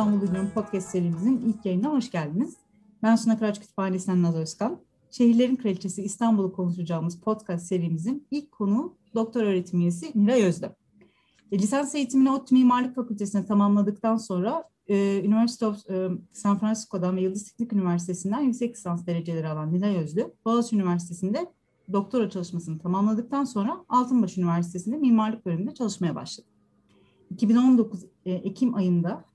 İstanbul Gücü'nün podcast serimizin ilk yayınına hoş geldiniz. Ben Suna Kıraç Kütüphanesi'nden Naz Özkan. Şehirlerin Kraliçesi İstanbul'u konuşacağımız podcast serimizin ilk konuğu doktor öğretim üyesi Nilay Özlem. E, lisans eğitimini ODTÜ Mimarlık Fakültesi'ne tamamladıktan sonra e, University of e, San Francisco'dan ve Yıldız Teknik Üniversitesi'nden yüksek lisans dereceleri alan Nilay Özlü, Boğaziçi Üniversitesi'nde doktora çalışmasını tamamladıktan sonra Altınbaş Üniversitesi'nde mimarlık bölümünde çalışmaya başladı. 2019 e, Ekim ayında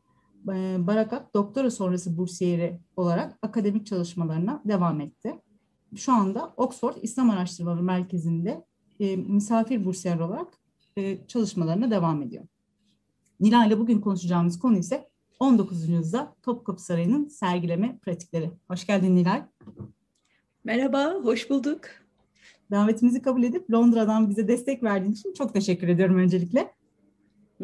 Barakat doktora sonrası bursiyeri olarak akademik çalışmalarına devam etti. Şu anda Oxford İslam Araştırmaları Merkezi'nde e, misafir bursiyer olarak e, çalışmalarına devam ediyor. Nilay ile bugün konuşacağımız konu ise 19. yüzyılda Topkapı Sarayı'nın sergileme pratikleri. Hoş geldin Nilay. Merhaba, hoş bulduk. Davetimizi kabul edip Londra'dan bize destek verdiğin için çok teşekkür ediyorum öncelikle.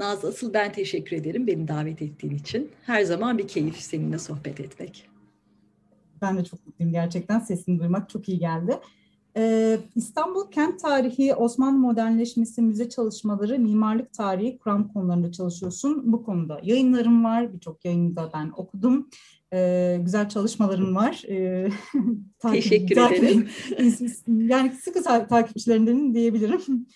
Naz asıl ben teşekkür ederim beni davet ettiğin için. Her zaman bir keyif seninle sohbet etmek. Ben de çok mutluyum gerçekten. Sesini duymak çok iyi geldi. Ee, İstanbul kent tarihi, Osmanlı modernleşmesi, müze çalışmaları, mimarlık tarihi, kuram konularında çalışıyorsun. Bu konuda yayınlarım var. Birçok yayını da ben okudum. Ee, güzel çalışmaların var. Ee, takip, Teşekkür takip, ederim. yani sıkı takipçilerindenim diyebilirim.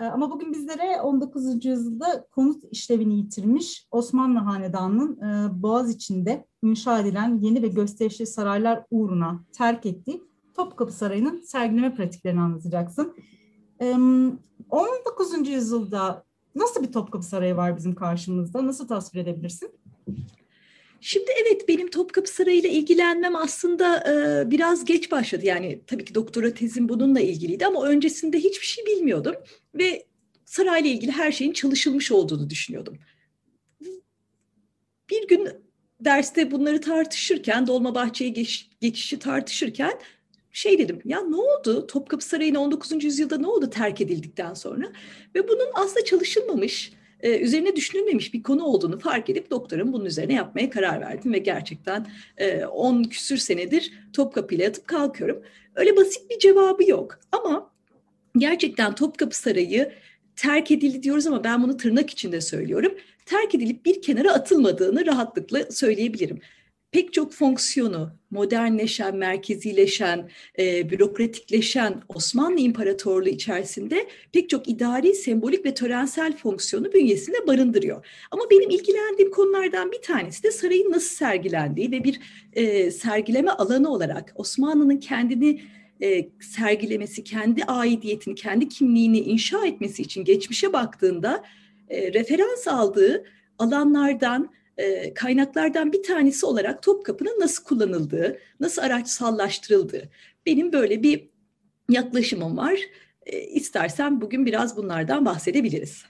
Ee, ama bugün bizlere 19. yüzyılda konut işlevini yitirmiş Osmanlı Hanedanı'nın e, Boğaz içinde inşa edilen yeni ve gösterişli saraylar uğruna terk ettiği Topkapı Sarayı'nın sergileme pratiklerini anlatacaksın. 19. yüzyılda nasıl bir Topkapı Sarayı var bizim karşımızda? Nasıl tasvir edebilirsin? Şimdi evet benim Topkapı Sarayı ile ilgilenmem aslında e, biraz geç başladı. Yani tabii ki doktora tezim bununla ilgiliydi ama öncesinde hiçbir şey bilmiyordum. Ve sarayla ilgili her şeyin çalışılmış olduğunu düşünüyordum. Bir gün derste bunları tartışırken, Dolmabahçe'ye geç, geçişi tartışırken şey dedim ya ne oldu Topkapı Sarayı'na 19. yüzyılda ne oldu terk edildikten sonra ve bunun aslında çalışılmamış e, üzerine düşünülmemiş bir konu olduğunu fark edip doktorum bunun üzerine yapmaya karar verdim ve gerçekten 10 e, küsür senedir Topkapı ile yatıp kalkıyorum. Öyle basit bir cevabı yok ama gerçekten Topkapı Sarayı terk edildi diyoruz ama ben bunu tırnak içinde söylüyorum. Terk edilip bir kenara atılmadığını rahatlıkla söyleyebilirim pek çok fonksiyonu modernleşen, merkezileşen, e, bürokratikleşen Osmanlı İmparatorluğu içerisinde pek çok idari, sembolik ve törensel fonksiyonu bünyesinde barındırıyor. Ama benim ilgilendiğim konulardan bir tanesi de sarayın nasıl sergilendiği ve bir e, sergileme alanı olarak Osmanlı'nın kendini e, sergilemesi, kendi aidiyetini, kendi kimliğini inşa etmesi için geçmişe baktığında e, referans aldığı alanlardan e, kaynaklardan bir tanesi olarak Topkapı'nın nasıl kullanıldığı, nasıl araçsallaştırıldığı. Benim böyle bir yaklaşımım var. E, istersen bugün biraz bunlardan bahsedebiliriz.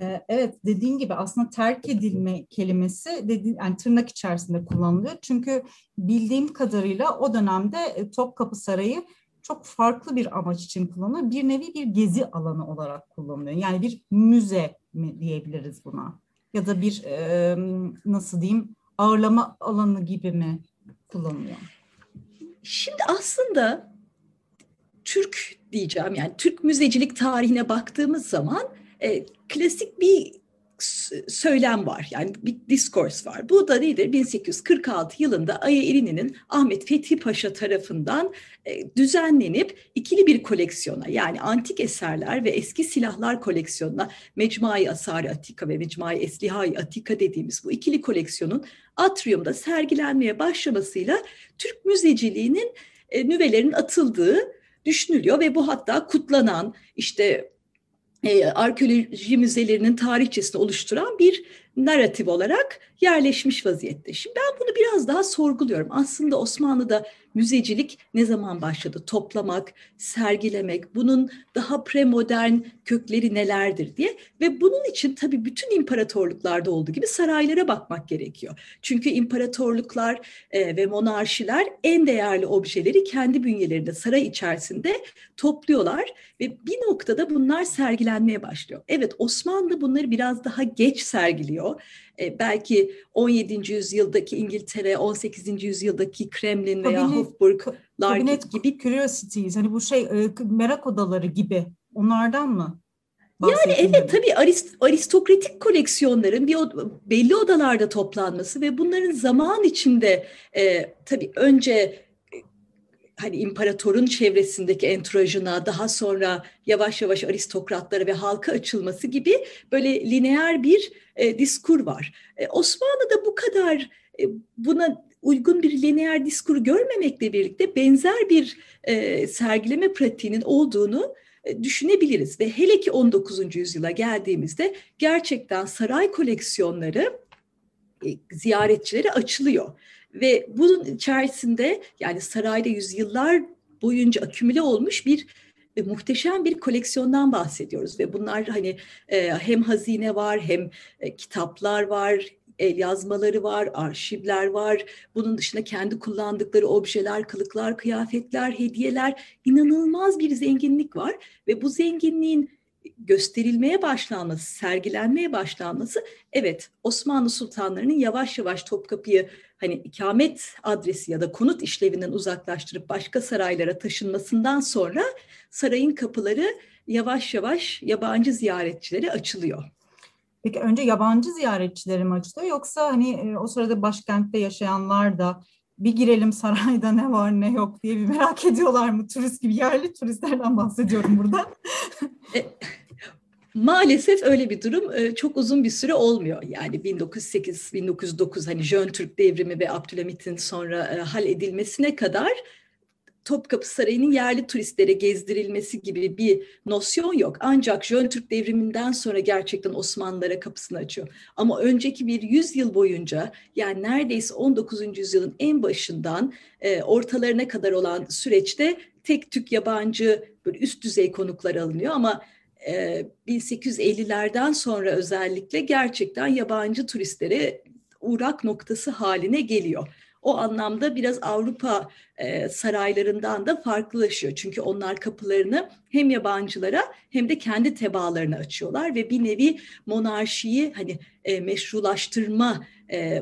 E, evet dediğin gibi aslında terk edilme kelimesi dediğin, yani tırnak içerisinde kullanılıyor. Çünkü bildiğim kadarıyla o dönemde Topkapı Sarayı çok farklı bir amaç için kullanılıyor. Bir nevi bir gezi alanı olarak kullanılıyor. Yani bir müze mi diyebiliriz buna? Ya da bir e, nasıl diyeyim ağırlama alanı gibi mi kullanılıyor? Şimdi aslında Türk diyeceğim yani Türk müzecilik tarihine baktığımız zaman e, klasik bir söylem var. Yani bir diskors var. Bu da nedir? 1846 yılında Aya İrini'nin Ahmet Fethi Paşa tarafından e, düzenlenip ikili bir koleksiyona yani antik eserler ve eski silahlar koleksiyonuna Mecmuai Asari Atika ve Mecmuai Eslihai Atika dediğimiz bu ikili koleksiyonun atriumda sergilenmeye başlamasıyla Türk müzeciliğinin e, nüvelerin atıldığı düşünülüyor ve bu hatta kutlanan işte e, arkeoloji müzelerinin tarihçesini oluşturan bir narratif olarak yerleşmiş vaziyette. Şimdi ben bunu biraz daha sorguluyorum. Aslında Osmanlı'da müzecilik ne zaman başladı? Toplamak, sergilemek, bunun daha premodern kökleri nelerdir diye. Ve bunun için tabii bütün imparatorluklarda olduğu gibi saraylara bakmak gerekiyor. Çünkü imparatorluklar e, ve monarşiler en değerli objeleri kendi bünyelerinde, saray içerisinde topluyorlar. Ve bir noktada bunlar sergilenmeye başlıyor. Evet Osmanlı bunları biraz daha geç sergiliyor e, belki 17. yüzyıldaki İngiltere, 18. yüzyıldaki Kremlin veya Kabinet, Hofburg'lar gibi. Curiosities, hani bu şey e, merak odaları gibi onlardan mı? Yani evet tabii arist, aristokratik koleksiyonların bir belli odalarda toplanması ve bunların zaman içinde e, tabii önce hani imparatorun çevresindeki entrajına daha sonra yavaş yavaş aristokratlara ve halka açılması gibi böyle lineer bir e, diskur var. E, Osmanlı'da bu kadar e, buna uygun bir lineer diskur görmemekle birlikte benzer bir e, sergileme pratiğinin olduğunu e, düşünebiliriz. Ve hele ki 19. yüzyıla geldiğimizde gerçekten saray koleksiyonları e, ziyaretçilere açılıyor. Ve bunun içerisinde yani sarayda yüzyıllar boyunca akümüle olmuş bir e, muhteşem bir koleksiyondan bahsediyoruz ve bunlar hani e, hem hazine var hem e, kitaplar var el yazmaları var, arşivler var. Bunun dışında kendi kullandıkları objeler, kılıklar, kıyafetler, hediyeler inanılmaz bir zenginlik var ve bu zenginliğin gösterilmeye başlanması, sergilenmeye başlanması evet Osmanlı sultanlarının yavaş yavaş Topkapı'yı hani ikamet adresi ya da konut işlevinden uzaklaştırıp başka saraylara taşınmasından sonra sarayın kapıları yavaş yavaş yabancı ziyaretçilere açılıyor. Peki önce yabancı ziyaretçileri mi açılıyor yoksa hani e, o sırada başkentte yaşayanlar da bir girelim sarayda ne var ne yok diye bir merak ediyorlar mı? Turist gibi yerli turistlerden bahsediyorum burada. E, maalesef öyle bir durum e, çok uzun bir süre olmuyor. Yani 1908-1909 hani Jön Türk devrimi ve Abdülhamit'in sonra hal edilmesine kadar Topkapı Sarayı'nın yerli turistlere gezdirilmesi gibi bir nosyon yok. Ancak Jön Türk devriminden sonra gerçekten Osmanlılara kapısını açıyor. Ama önceki bir yüzyıl boyunca yani neredeyse 19. yüzyılın en başından e, ortalarına kadar olan süreçte tek tük yabancı böyle üst düzey konuklar alınıyor ama 1850'lerden e, sonra özellikle gerçekten yabancı turistlere uğrak noktası haline geliyor o anlamda biraz Avrupa saraylarından da farklılaşıyor. Çünkü onlar kapılarını hem yabancılara hem de kendi tebaalarına açıyorlar ve bir nevi monarşiyi hani meşrulaştırma,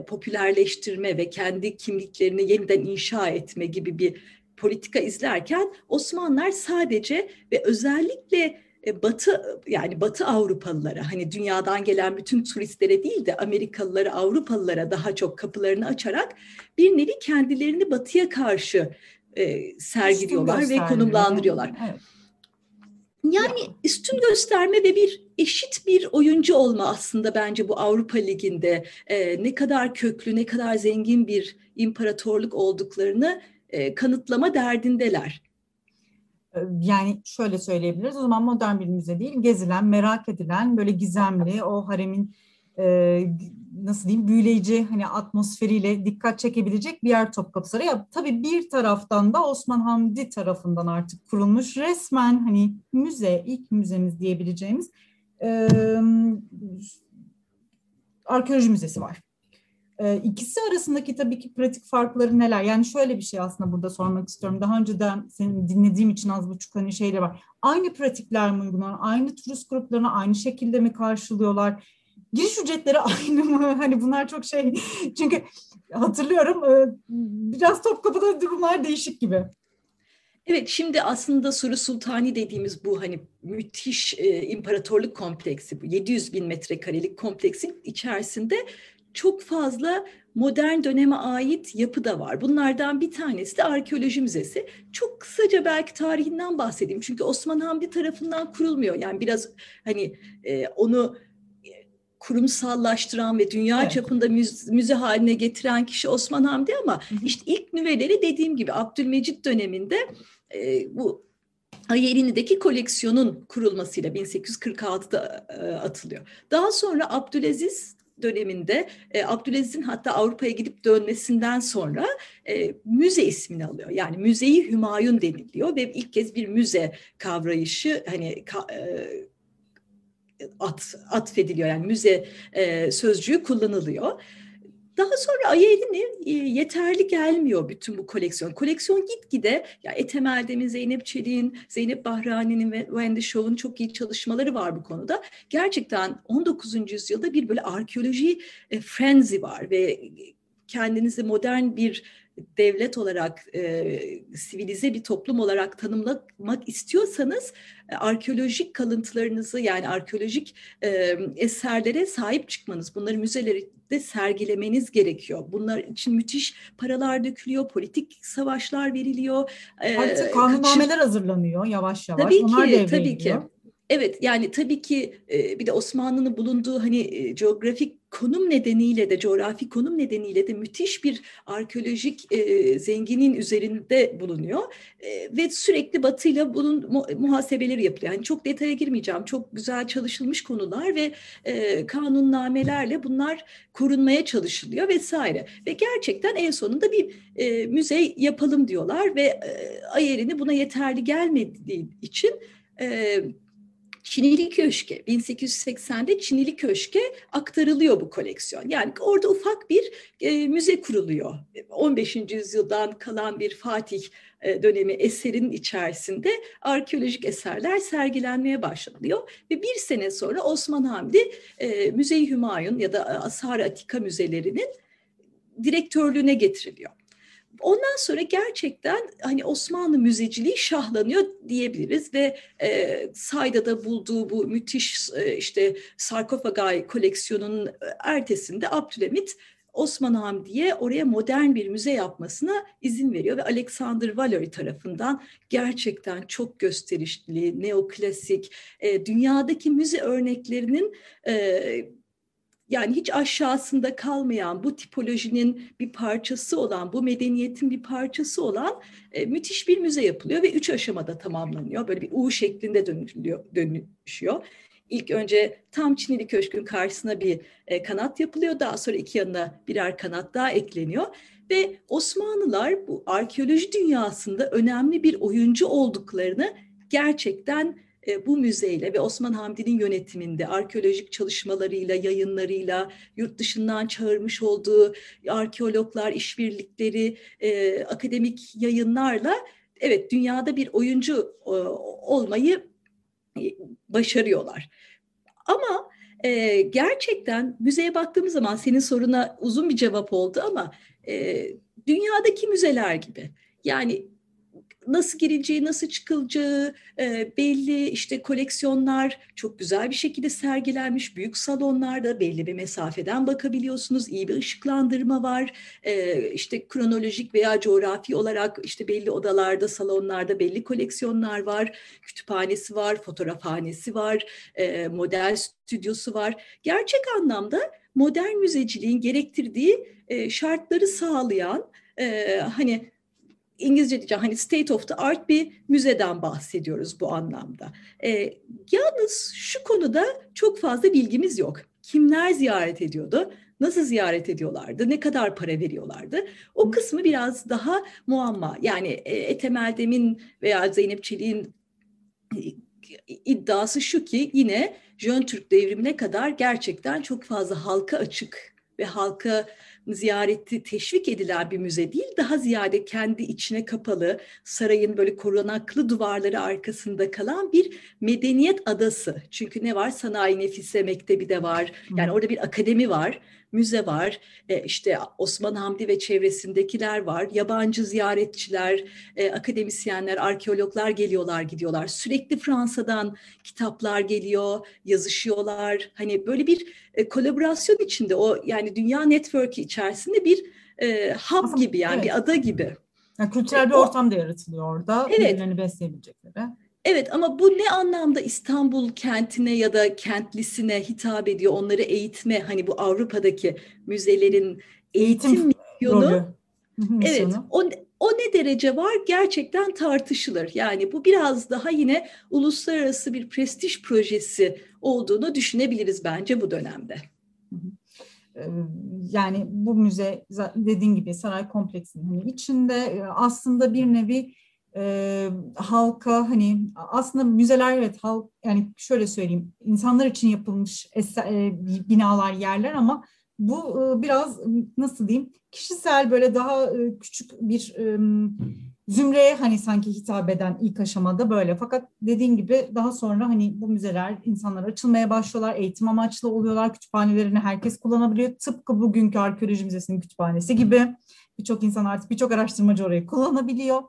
popülerleştirme ve kendi kimliklerini yeniden inşa etme gibi bir politika izlerken Osmanlılar sadece ve özellikle Batı yani Batı Avrupalılara hani dünyadan gelen bütün turistlere değil de Amerikalılara, Avrupalılara daha çok kapılarını açarak bir nevi kendilerini Batı'ya karşı e, sergiliyorlar ve konumlandırıyorlar. Evet. Yani üstün gösterme ve bir eşit bir oyuncu olma aslında bence bu Avrupa Ligi'nde e, ne kadar köklü, ne kadar zengin bir imparatorluk olduklarını e, kanıtlama derdindeler. Ee, yani şöyle söyleyebiliriz. O zaman modern bir müze değil, gezilen, merak edilen, böyle gizemli, o haremin e, nasıl diyeyim büyüleyici hani atmosferiyle dikkat çekebilecek bir yer Topkapı Sarayı. Ya, tabii bir taraftan da Osman Hamdi tarafından artık kurulmuş resmen hani müze, ilk müzemiz diyebileceğimiz e, arkeoloji müzesi var. E, ikisi arasındaki tabii ki pratik farkları neler? Yani şöyle bir şey aslında burada sormak istiyorum. Daha önceden senin dinlediğim için az buçuk hani şeyler var. Aynı pratikler mi uygulanıyor? Aynı turist gruplarına aynı şekilde mi karşılıyorlar? Giriş ücretleri aynı mı? Hani bunlar çok şey. Çünkü hatırlıyorum e, biraz Topkapı'da durumlar değişik gibi. Evet şimdi aslında Suru Sultani dediğimiz bu hani müthiş e, imparatorluk kompleksi bu 700 bin metrekarelik kompleksin içerisinde çok fazla modern döneme ait yapı da var. Bunlardan bir tanesi de arkeoloji müzesi. Çok kısaca belki tarihinden bahsedeyim. Çünkü Osman Hamdi tarafından kurulmuyor. Yani biraz hani e, onu e, kurumsallaştıran ve dünya evet. çapında müze, müze haline getiren kişi Osman Hamdi ama hı hı. işte ilk nüveleri dediğim gibi Abdülmecit döneminde e, bu Ayerini'deki koleksiyonun kurulmasıyla 1846'da e, atılıyor. Daha sonra Abdülaziz döneminde e, Abdülaziz'in hatta Avrupa'ya gidip dönmesinden sonra e, müze ismini alıyor. Yani müzeyi Hümayun deniliyor ve ilk kez bir müze kavrayışı hani ka, e, at, atfediliyor. Yani müze e, sözcüğü kullanılıyor. Daha sonra Ayerin'i e, yeterli gelmiyor bütün bu koleksiyon. Koleksiyon gitgide ya Ethem Eldem'in, Zeynep Çelik'in, Zeynep Bahrani'nin ve Wendy Shaw'un çok iyi çalışmaları var bu konuda. Gerçekten 19. yüzyılda bir böyle arkeoloji e, frenzy var ve kendinizi modern bir devlet olarak e, sivilize bir toplum olarak tanımlamak istiyorsanız e, arkeolojik kalıntılarınızı yani arkeolojik e, eserlere sahip çıkmanız, bunları müzelerde sergilemeniz gerekiyor. Bunlar için müthiş paralar dökülüyor, politik savaşlar veriliyor. Artık kanunnameler kaçır... hazırlanıyor yavaş yavaş. Tabii Onlar ki, tabii ki. Evet yani tabii ki bir de Osmanlı'nın bulunduğu hani coğrafik konum nedeniyle de coğrafi konum nedeniyle de müthiş bir arkeolojik zenginin üzerinde bulunuyor ve sürekli Batı'yla bunun mu, muhasebeleri yapılıyor. Yani çok detaya girmeyeceğim. Çok güzel çalışılmış konular ve kanunnamelerle bunlar korunmaya çalışılıyor vesaire. Ve gerçekten en sonunda bir müze yapalım diyorlar ve Ayer'ini buna yeterli gelmediği için Çinili Köşk'e 1880'de Çinili Köşk'e aktarılıyor bu koleksiyon. Yani orada ufak bir e, müze kuruluyor. 15. yüzyıldan kalan bir Fatih e, dönemi eserinin içerisinde arkeolojik eserler sergilenmeye başlanıyor ve bir sene sonra Osman Hamdi e, Müze-i Hümayun ya da Ashar Atika müzelerinin direktörlüğüne getiriliyor. Ondan sonra gerçekten hani Osmanlı müzeciliği şahlanıyor diyebiliriz ve e, Sayda'da bulduğu bu müthiş e, işte sarkofagay koleksiyonunun ertesinde Abdülhamit Osman Hamdi'ye oraya modern bir müze yapmasına izin veriyor ve Alexander Valery tarafından gerçekten çok gösterişli, neoklasik, e, dünyadaki müze örneklerinin e, yani hiç aşağısında kalmayan bu tipolojinin bir parçası olan, bu medeniyetin bir parçası olan e, müthiş bir müze yapılıyor ve üç aşamada tamamlanıyor. Böyle bir U şeklinde dönüşüyor. dönüşüyor. İlk önce tam Çinili Köşk'ün karşısına bir e, kanat yapılıyor. Daha sonra iki yanına birer kanat daha ekleniyor. Ve Osmanlılar bu arkeoloji dünyasında önemli bir oyuncu olduklarını gerçekten bu müzeyle ve Osman Hamdi'nin yönetiminde arkeolojik çalışmalarıyla, yayınlarıyla, yurt dışından çağırmış olduğu arkeologlar, işbirlikleri, e, akademik yayınlarla evet dünyada bir oyuncu e, olmayı e, başarıyorlar. Ama e, gerçekten müzeye baktığımız zaman senin soruna uzun bir cevap oldu ama e, dünyadaki müzeler gibi yani nasıl girileceği, nasıl çıkılacağı e, belli işte koleksiyonlar çok güzel bir şekilde sergilenmiş. Büyük salonlarda belli bir mesafeden bakabiliyorsunuz. İyi bir ışıklandırma var. E, işte kronolojik veya coğrafi olarak işte belli odalarda, salonlarda belli koleksiyonlar var. Kütüphanesi var, fotoğrafhanesi var, e, model stüdyosu var. Gerçek anlamda modern müzeciliğin gerektirdiği e, şartları sağlayan e, hani İngilizce diyeceğim hani state of the art bir müzeden bahsediyoruz bu anlamda. E, yalnız şu konuda çok fazla bilgimiz yok. Kimler ziyaret ediyordu? Nasıl ziyaret ediyorlardı? Ne kadar para veriyorlardı? O kısmı biraz daha muamma. Yani e, Ethem Eldem'in veya Zeynep Çelik'in e, iddiası şu ki yine Jön Türk devrimine kadar gerçekten çok fazla halka açık ve halka ziyareti teşvik edilen bir müze değil, daha ziyade kendi içine kapalı, sarayın böyle korunaklı duvarları arkasında kalan bir medeniyet adası. Çünkü ne var? Sanayi Nefise Mektebi de var. Yani orada bir akademi var müze var, e, işte Osman Hamdi ve çevresindekiler var, yabancı ziyaretçiler, e, akademisyenler, arkeologlar geliyorlar gidiyorlar. Sürekli Fransa'dan kitaplar geliyor, yazışıyorlar. Hani böyle bir e, kolaborasyon içinde o yani dünya network'i içerisinde bir e, hub gibi yani evet. bir ada gibi. Yani kültürel bir ortam da yaratılıyor orada. Evet. Birbirlerini besleyebilecekleri. Evet ama bu ne anlamda İstanbul kentine ya da kentlisine hitap ediyor? Onları eğitme hani bu Avrupa'daki müzelerin eğitim, eğitim misyonu. evet o, o ne derece var gerçekten tartışılır. Yani bu biraz daha yine uluslararası bir prestij projesi olduğunu düşünebiliriz bence bu dönemde. Yani bu müze dediğin gibi saray kompleksinin hani içinde aslında bir nevi e, halka hani aslında müzeler evet halk yani şöyle söyleyeyim insanlar için yapılmış eser, e, binalar yerler ama bu e, biraz nasıl diyeyim kişisel böyle daha e, küçük bir e, zümreye hani sanki hitap eden ilk aşamada böyle. Fakat dediğin gibi daha sonra hani bu müzeler insanlar açılmaya başlıyorlar. Eğitim amaçlı oluyorlar. Kütüphanelerini herkes kullanabiliyor. Tıpkı bugünkü arkeoloji müzesinin kütüphanesi gibi. Birçok insan artık birçok araştırmacı orayı kullanabiliyor.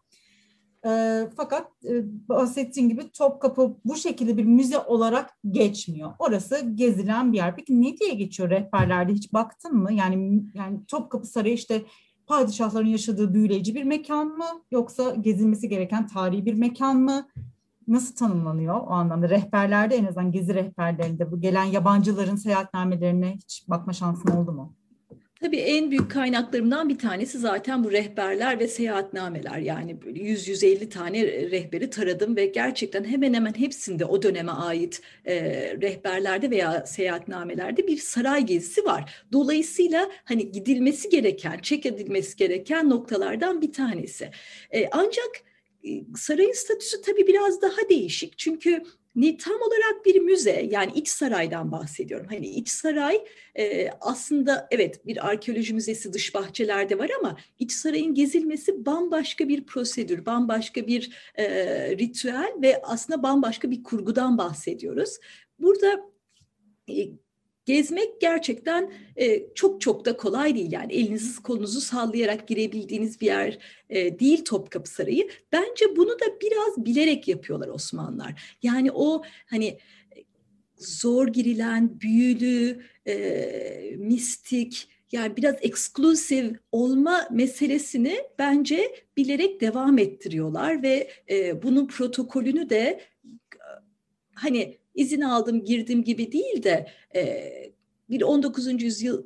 E, fakat e, bahsettiğim gibi Topkapı bu şekilde bir müze olarak geçmiyor. Orası gezilen bir yer. Peki ne diye geçiyor rehberlerde hiç baktın mı? Yani yani Topkapı Sarayı işte padişahların yaşadığı büyüleyici bir mekan mı yoksa gezilmesi gereken tarihi bir mekan mı? Nasıl tanımlanıyor o anlamda? Rehberlerde en azından gezi rehberlerinde bu gelen yabancıların seyahatnamelerine hiç bakma şansın oldu mu? Tabii en büyük kaynaklarımdan bir tanesi zaten bu rehberler ve seyahatnameler. Yani böyle 100-150 tane rehberi taradım ve gerçekten hemen hemen hepsinde o döneme ait e, rehberlerde veya seyahatnamelerde bir saray gezisi var. Dolayısıyla hani gidilmesi gereken, çek edilmesi gereken noktalardan bir tanesi. E, ancak e, sarayın statüsü tabii biraz daha değişik. Çünkü tam olarak bir müze yani iç saraydan bahsediyorum. Hani iç saray e, aslında evet bir arkeoloji müzesi dış bahçelerde var ama iç sarayın gezilmesi bambaşka bir prosedür, bambaşka bir e, ritüel ve aslında bambaşka bir kurgudan bahsediyoruz. Burada e, gezmek gerçekten e, çok çok da kolay değil. Yani elinizi kolunuzu sallayarak girebildiğiniz bir yer e, değil Topkapı Sarayı. Bence bunu da biraz bilerek yapıyorlar Osmanlılar. Yani o hani zor girilen, büyülü, e, mistik, yani biraz eksklusif olma meselesini bence bilerek devam ettiriyorlar ve e, bunun protokolünü de hani izin aldım girdim gibi değil de e, bir 19. yüzyıl,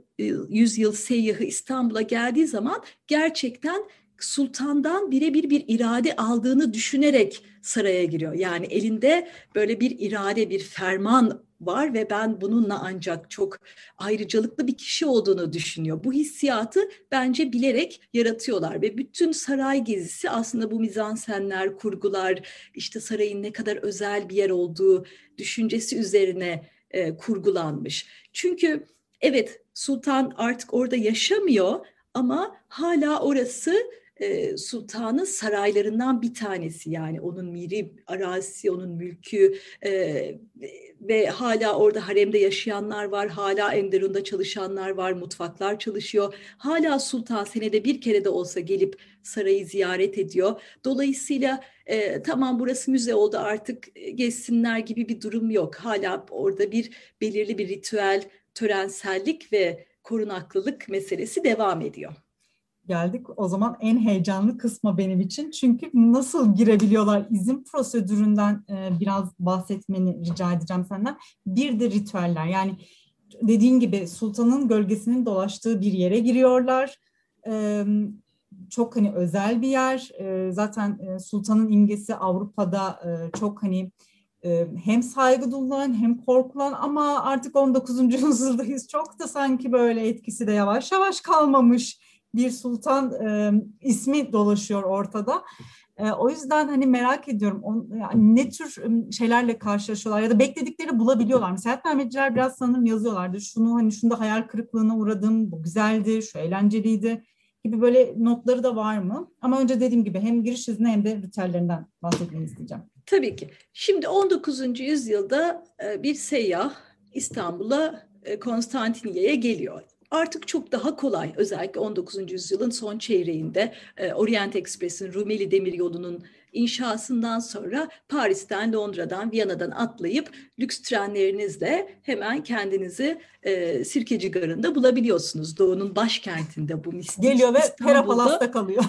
yüzyıl seyyahı İstanbul'a geldiği zaman gerçekten sultandan birebir bir irade aldığını düşünerek saraya giriyor. Yani elinde böyle bir irade, bir ferman var ve ben bununla ancak çok ayrıcalıklı bir kişi olduğunu düşünüyor. Bu hissiyatı bence bilerek yaratıyorlar ve bütün saray gezisi aslında bu mizansenler, kurgular, işte sarayın ne kadar özel bir yer olduğu düşüncesi üzerine e, kurgulanmış. Çünkü evet sultan artık orada yaşamıyor ama hala orası sultanın saraylarından bir tanesi yani onun miri arazisi, onun mülkü e, ve hala orada haremde yaşayanlar var, hala Enderun'da çalışanlar var, mutfaklar çalışıyor. Hala sultan senede bir kere de olsa gelip sarayı ziyaret ediyor. Dolayısıyla e, tamam burası müze oldu artık gezsinler gibi bir durum yok. Hala orada bir belirli bir ritüel, törensellik ve korunaklılık meselesi devam ediyor geldik. O zaman en heyecanlı kısma benim için. Çünkü nasıl girebiliyorlar izin prosedüründen e, biraz bahsetmeni rica edeceğim senden. Bir de ritüeller yani dediğin gibi sultanın gölgesinin dolaştığı bir yere giriyorlar. E, çok hani özel bir yer. E, zaten e, sultanın imgesi Avrupa'da e, çok hani e, hem saygı duyulan hem korkulan ama artık 19. yüzyıldayız. Çok da sanki böyle etkisi de yavaş yavaş kalmamış bir sultan e, ismi dolaşıyor ortada. E, o yüzden hani merak ediyorum on, yani ne tür şeylerle karşılaşıyorlar ya da bekledikleri bulabiliyorlar mı? Seyahatnameciler biraz sanırım yazıyorlardı. Şunu hani şunda hayal kırıklığına uğradım, bu güzeldi, şu eğlenceliydi gibi böyle notları da var mı? Ama önce dediğim gibi hem giriş izni hem de ritüellerinden bahsetmeni isteyeceğim. Tabii ki. Şimdi 19. yüzyılda bir seyyah İstanbul'a Konstantiniyye'ye geliyor artık çok daha kolay özellikle 19. yüzyılın son çeyreğinde e, Orient Express'in Rumeli Demiryolu'nun inşasından sonra Paris'ten, Londra'dan, Viyana'dan atlayıp lüks trenlerinizle hemen kendinizi e, Sirkeci Garı'nda bulabiliyorsunuz. Doğu'nun başkentinde bu mistik Geliyor ve Pera Palas'ta kalıyor.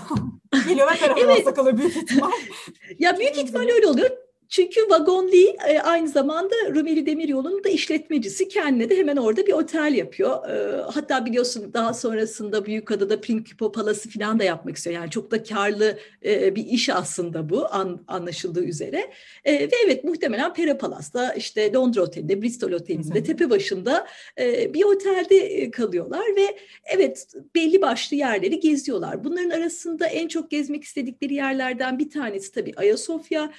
Geliyor ve Pera Palas'ta kalıyor büyük ihtimal. ya büyük ihtimal öyle oluyor. Çünkü Vagonli e, aynı zamanda Rumeli Demiryolu'nun da işletmecisi. Kendine de hemen orada bir otel yapıyor. E, hatta biliyorsun daha sonrasında Büyükada'da Principo Palası falan da yapmak istiyor. Yani çok da karlı e, bir iş aslında bu an, anlaşıldığı üzere. Ve evet muhtemelen Pera Palas'ta işte Londra Oteli'nde, Bristol Oteli'nde, tepe başında bir otelde kalıyorlar ve evet belli başlı yerleri geziyorlar. Bunların arasında en çok gezmek istedikleri yerlerden bir tanesi tabii Ayasofya,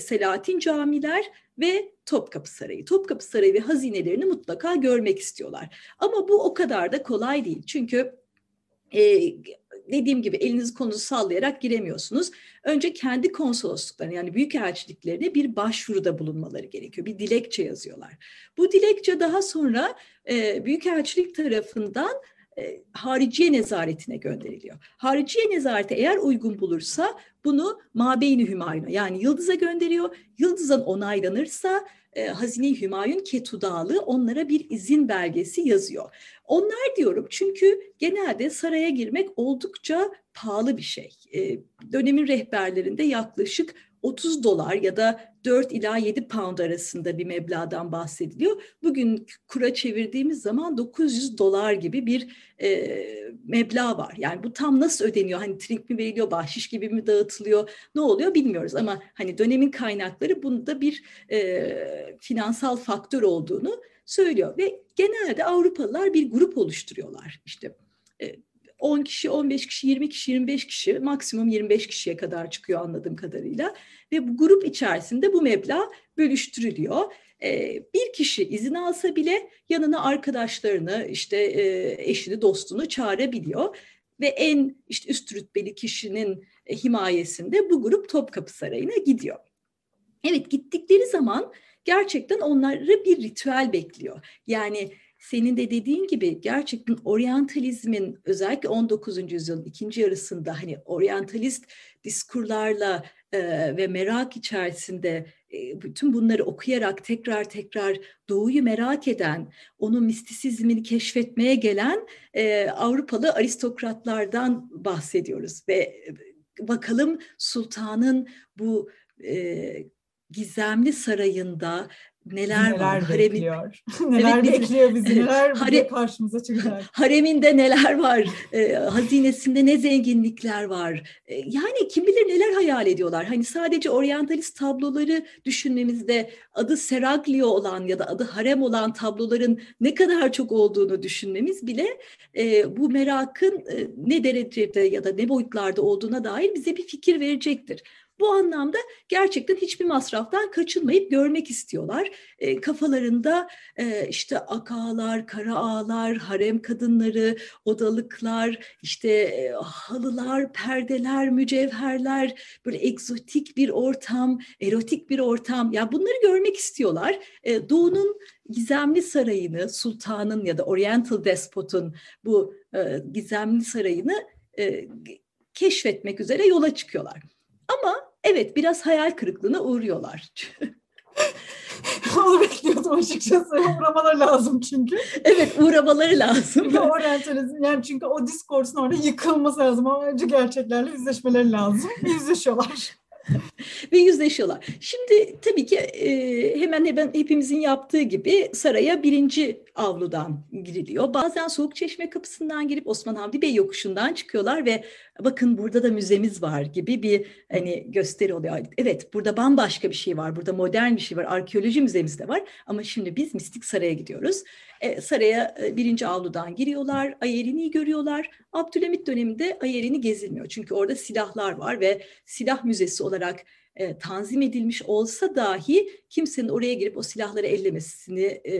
Selahattin camiler ve Topkapı Sarayı. Topkapı Sarayı ve hazinelerini mutlaka görmek istiyorlar. Ama bu o kadar da kolay değil. Çünkü e, dediğim gibi elinizi kolunuzu sallayarak giremiyorsunuz. Önce kendi konsolosluklarına yani büyükelçiliklerine bir başvuruda bulunmaları gerekiyor. Bir dilekçe yazıyorlar. Bu dilekçe daha sonra e, büyükelçilik tarafından e, hariciye nezaretine gönderiliyor. Hariciye nezareti eğer uygun bulursa bunu Mabeyni Hümayun'a yani Yıldız'a gönderiyor. Yıldız'ın onaylanırsa e, Hazine-i Hümayun Ketudalı onlara bir izin belgesi yazıyor. Onlar diyorum çünkü genelde saraya girmek oldukça pahalı bir şey. E, dönemin rehberlerinde yaklaşık 30 dolar ya da 4 ila 7 pound arasında bir meblağdan bahsediliyor. Bugün kura çevirdiğimiz zaman 900 dolar gibi bir e, meblağ var. Yani bu tam nasıl ödeniyor? Hani trink mi veriliyor, bahşiş gibi mi dağıtılıyor? Ne oluyor bilmiyoruz ama hani dönemin kaynakları bunda bir e, finansal faktör olduğunu söylüyor ve genelde Avrupalılar bir grup oluşturuyorlar. İşte e, 10 kişi, 15 kişi, 20 kişi, 25 kişi, maksimum 25 kişiye kadar çıkıyor anladığım kadarıyla. Ve bu grup içerisinde bu meblağ bölüştürülüyor. Ee, bir kişi izin alsa bile yanına arkadaşlarını, işte e, eşini, dostunu çağırabiliyor. Ve en işte üst rütbeli kişinin e, himayesinde bu grup Topkapı Sarayı'na gidiyor. Evet gittikleri zaman gerçekten onları bir ritüel bekliyor. Yani senin de dediğin gibi gerçekten oryantalizmin özellikle 19. yüzyılın ikinci yarısında hani oryantalist diskurlarla e, ve merak içerisinde e, bütün bunları okuyarak tekrar tekrar doğuyu merak eden, onun mistisizmini keşfetmeye gelen e, Avrupalı aristokratlardan bahsediyoruz ve e, bakalım sultanın bu e, gizemli sarayında neler, neler var. Bekliyor. neler evet, bekliyor bizi, neler hare, karşımıza çıkacak. Hareminde neler var, e, hazinesinde ne zenginlikler var. E, yani kim bilir neler hayal ediyorlar. Hani sadece oryantalist tabloları düşünmemizde adı Seraglio olan ya da adı harem olan tabloların ne kadar çok olduğunu düşünmemiz bile e, bu merakın e, ne derecede ya da ne boyutlarda olduğuna dair bize bir fikir verecektir. Bu anlamda gerçekten hiçbir masraftan kaçınmayıp görmek istiyorlar. E, kafalarında e, işte akağlar, kara ağlar, harem kadınları, odalıklar, işte e, halılar, perdeler, mücevherler, böyle egzotik bir ortam, erotik bir ortam. Ya yani bunları görmek istiyorlar. E, Doğu'nun gizemli sarayını, sultanın ya da Oriental despotun bu e, gizemli sarayını e, keşfetmek üzere yola çıkıyorlar. Ama evet biraz hayal kırıklığına uğruyorlar. Onu bekliyordum açıkçası. Uğramaları lazım çünkü. Evet uğramaları lazım. Çünkü oryantalizm yani çünkü o diskursun orada yıkılması lazım. Ama önce gerçeklerle yüzleşmeleri lazım. Yüzleşiyorlar. ve yüzleşiyorlar. Şimdi tabii ki e, hemen hemen hepimizin yaptığı gibi saraya birinci avludan giriliyor. Bazen Soğuk Çeşme kapısından girip Osman Hamdi Bey yokuşundan çıkıyorlar ve bakın burada da müzemiz var gibi bir hani gösteri oluyor. Evet burada bambaşka bir şey var. Burada modern bir şey var. Arkeoloji müzemiz de var. Ama şimdi biz Mistik Saray'a gidiyoruz. E, saraya e, birinci avludan giriyorlar. Ayerini'yi görüyorlar. Abdülhamit döneminde Ayerini gezilmiyor. Çünkü orada silahlar var ve silah müzesi olarak e, tanzim edilmiş olsa dahi kimsenin oraya girip o silahları ellemesini e,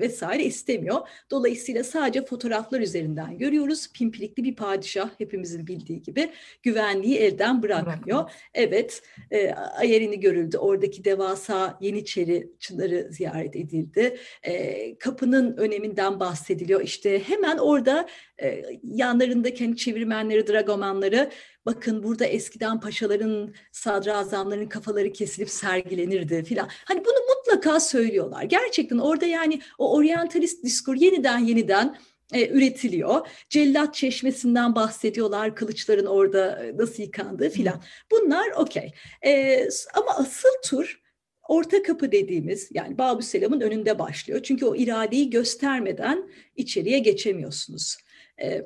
vesaire istemiyor. Dolayısıyla sadece fotoğraflar üzerinden görüyoruz. Pimpirikli bir padişah hepimizin bildiği gibi güvenliği elden bırakmıyor. Bırakma. Evet, e, Ayerin'i görüldü. Oradaki devasa Yeniçeri çınarı ziyaret edildi. E, kapının öneminden bahsediliyor. İşte hemen orada e, yanlarındaki hani çevirmenleri, dragomanları bakın burada eskiden paşaların, sadrazamların kafaları kesilip sergilenirdi filan. Hani bunu mutlaka söylüyorlar. Gerçekten orada yani o oryantalist diskur yeniden yeniden e, üretiliyor. Cellat çeşmesinden bahsediyorlar, kılıçların orada e, nasıl yıkandığı filan. Bunlar okey. E, ama asıl tur orta kapı dediğimiz yani Babü Selam'ın önünde başlıyor. Çünkü o iradeyi göstermeden içeriye geçemiyorsunuz. E,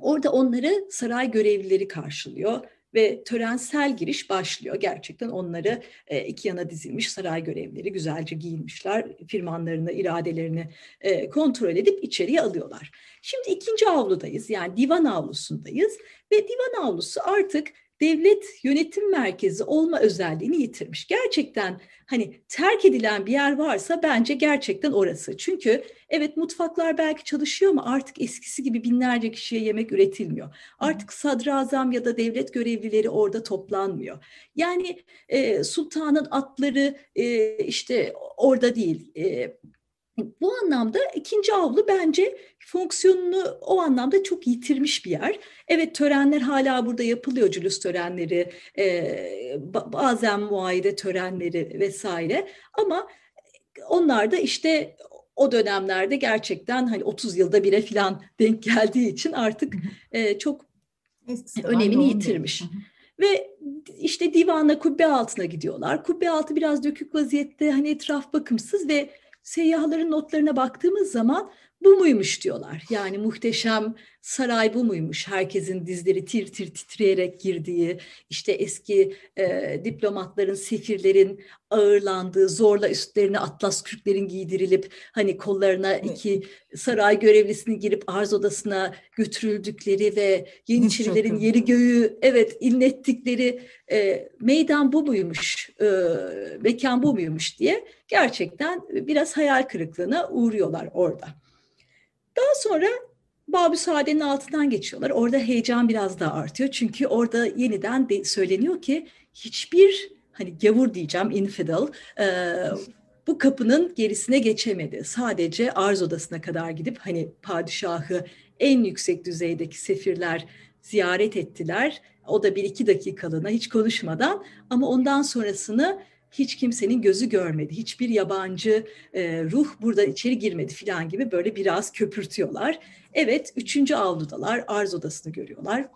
orada onları saray görevlileri karşılıyor ve törensel giriş başlıyor. Gerçekten onları e, iki yana dizilmiş saray görevlileri güzelce giyinmişler. Firmanlarını, iradelerini e, kontrol edip içeriye alıyorlar. Şimdi ikinci avludayız yani divan avlusundayız ve divan avlusu artık devlet yönetim merkezi olma özelliğini yitirmiş. Gerçekten hani terk edilen bir yer varsa bence gerçekten orası. Çünkü evet mutfaklar belki çalışıyor ama artık eskisi gibi binlerce kişiye yemek üretilmiyor. Artık sadrazam ya da devlet görevlileri orada toplanmıyor. Yani e, sultanın atları e, işte orada değil. E, Bu anlamda ikinci avlu bence fonksiyonunu o anlamda çok yitirmiş bir yer. Evet törenler hala burada yapılıyor, cülüs törenleri, e, bazen muayede törenleri vesaire. Ama onlar da işte o dönemlerde gerçekten hani 30 yılda bire falan denk geldiği için artık e, çok Eskisi önemini yitirmiş. Ve işte divana kubbe altına gidiyorlar. Kubbe altı biraz dökük vaziyette hani etraf bakımsız ve seyyahların notlarına baktığımız zaman bu muymuş diyorlar. Yani muhteşem saray bu muymuş? Herkesin dizleri tir tir titreyerek girdiği, işte eski e, diplomatların, sefirlerin ağırlandığı, zorla üstlerine atlas kürklerin giydirilip hani kollarına iki saray görevlisini girip arz odasına götürüldükleri ve Yeniçerilerin yeri göğü evet inlettikleri e, meydan bu muymuş, e, mekan bu muymuş diye gerçekten biraz hayal kırıklığına uğruyorlar orada. Daha sonra Babü Sade'nin altından geçiyorlar. Orada heyecan biraz daha artıyor. Çünkü orada yeniden de söyleniyor ki hiçbir hani gavur diyeceğim infidel e, bu kapının gerisine geçemedi. Sadece arz odasına kadar gidip hani padişahı en yüksek düzeydeki sefirler ziyaret ettiler. O da bir iki dakikalığına hiç konuşmadan ama ondan sonrasını hiç kimsenin gözü görmedi. Hiçbir yabancı e, ruh burada içeri girmedi falan gibi böyle biraz köpürtüyorlar. Evet üçüncü avludalar arz odasını görüyorlar.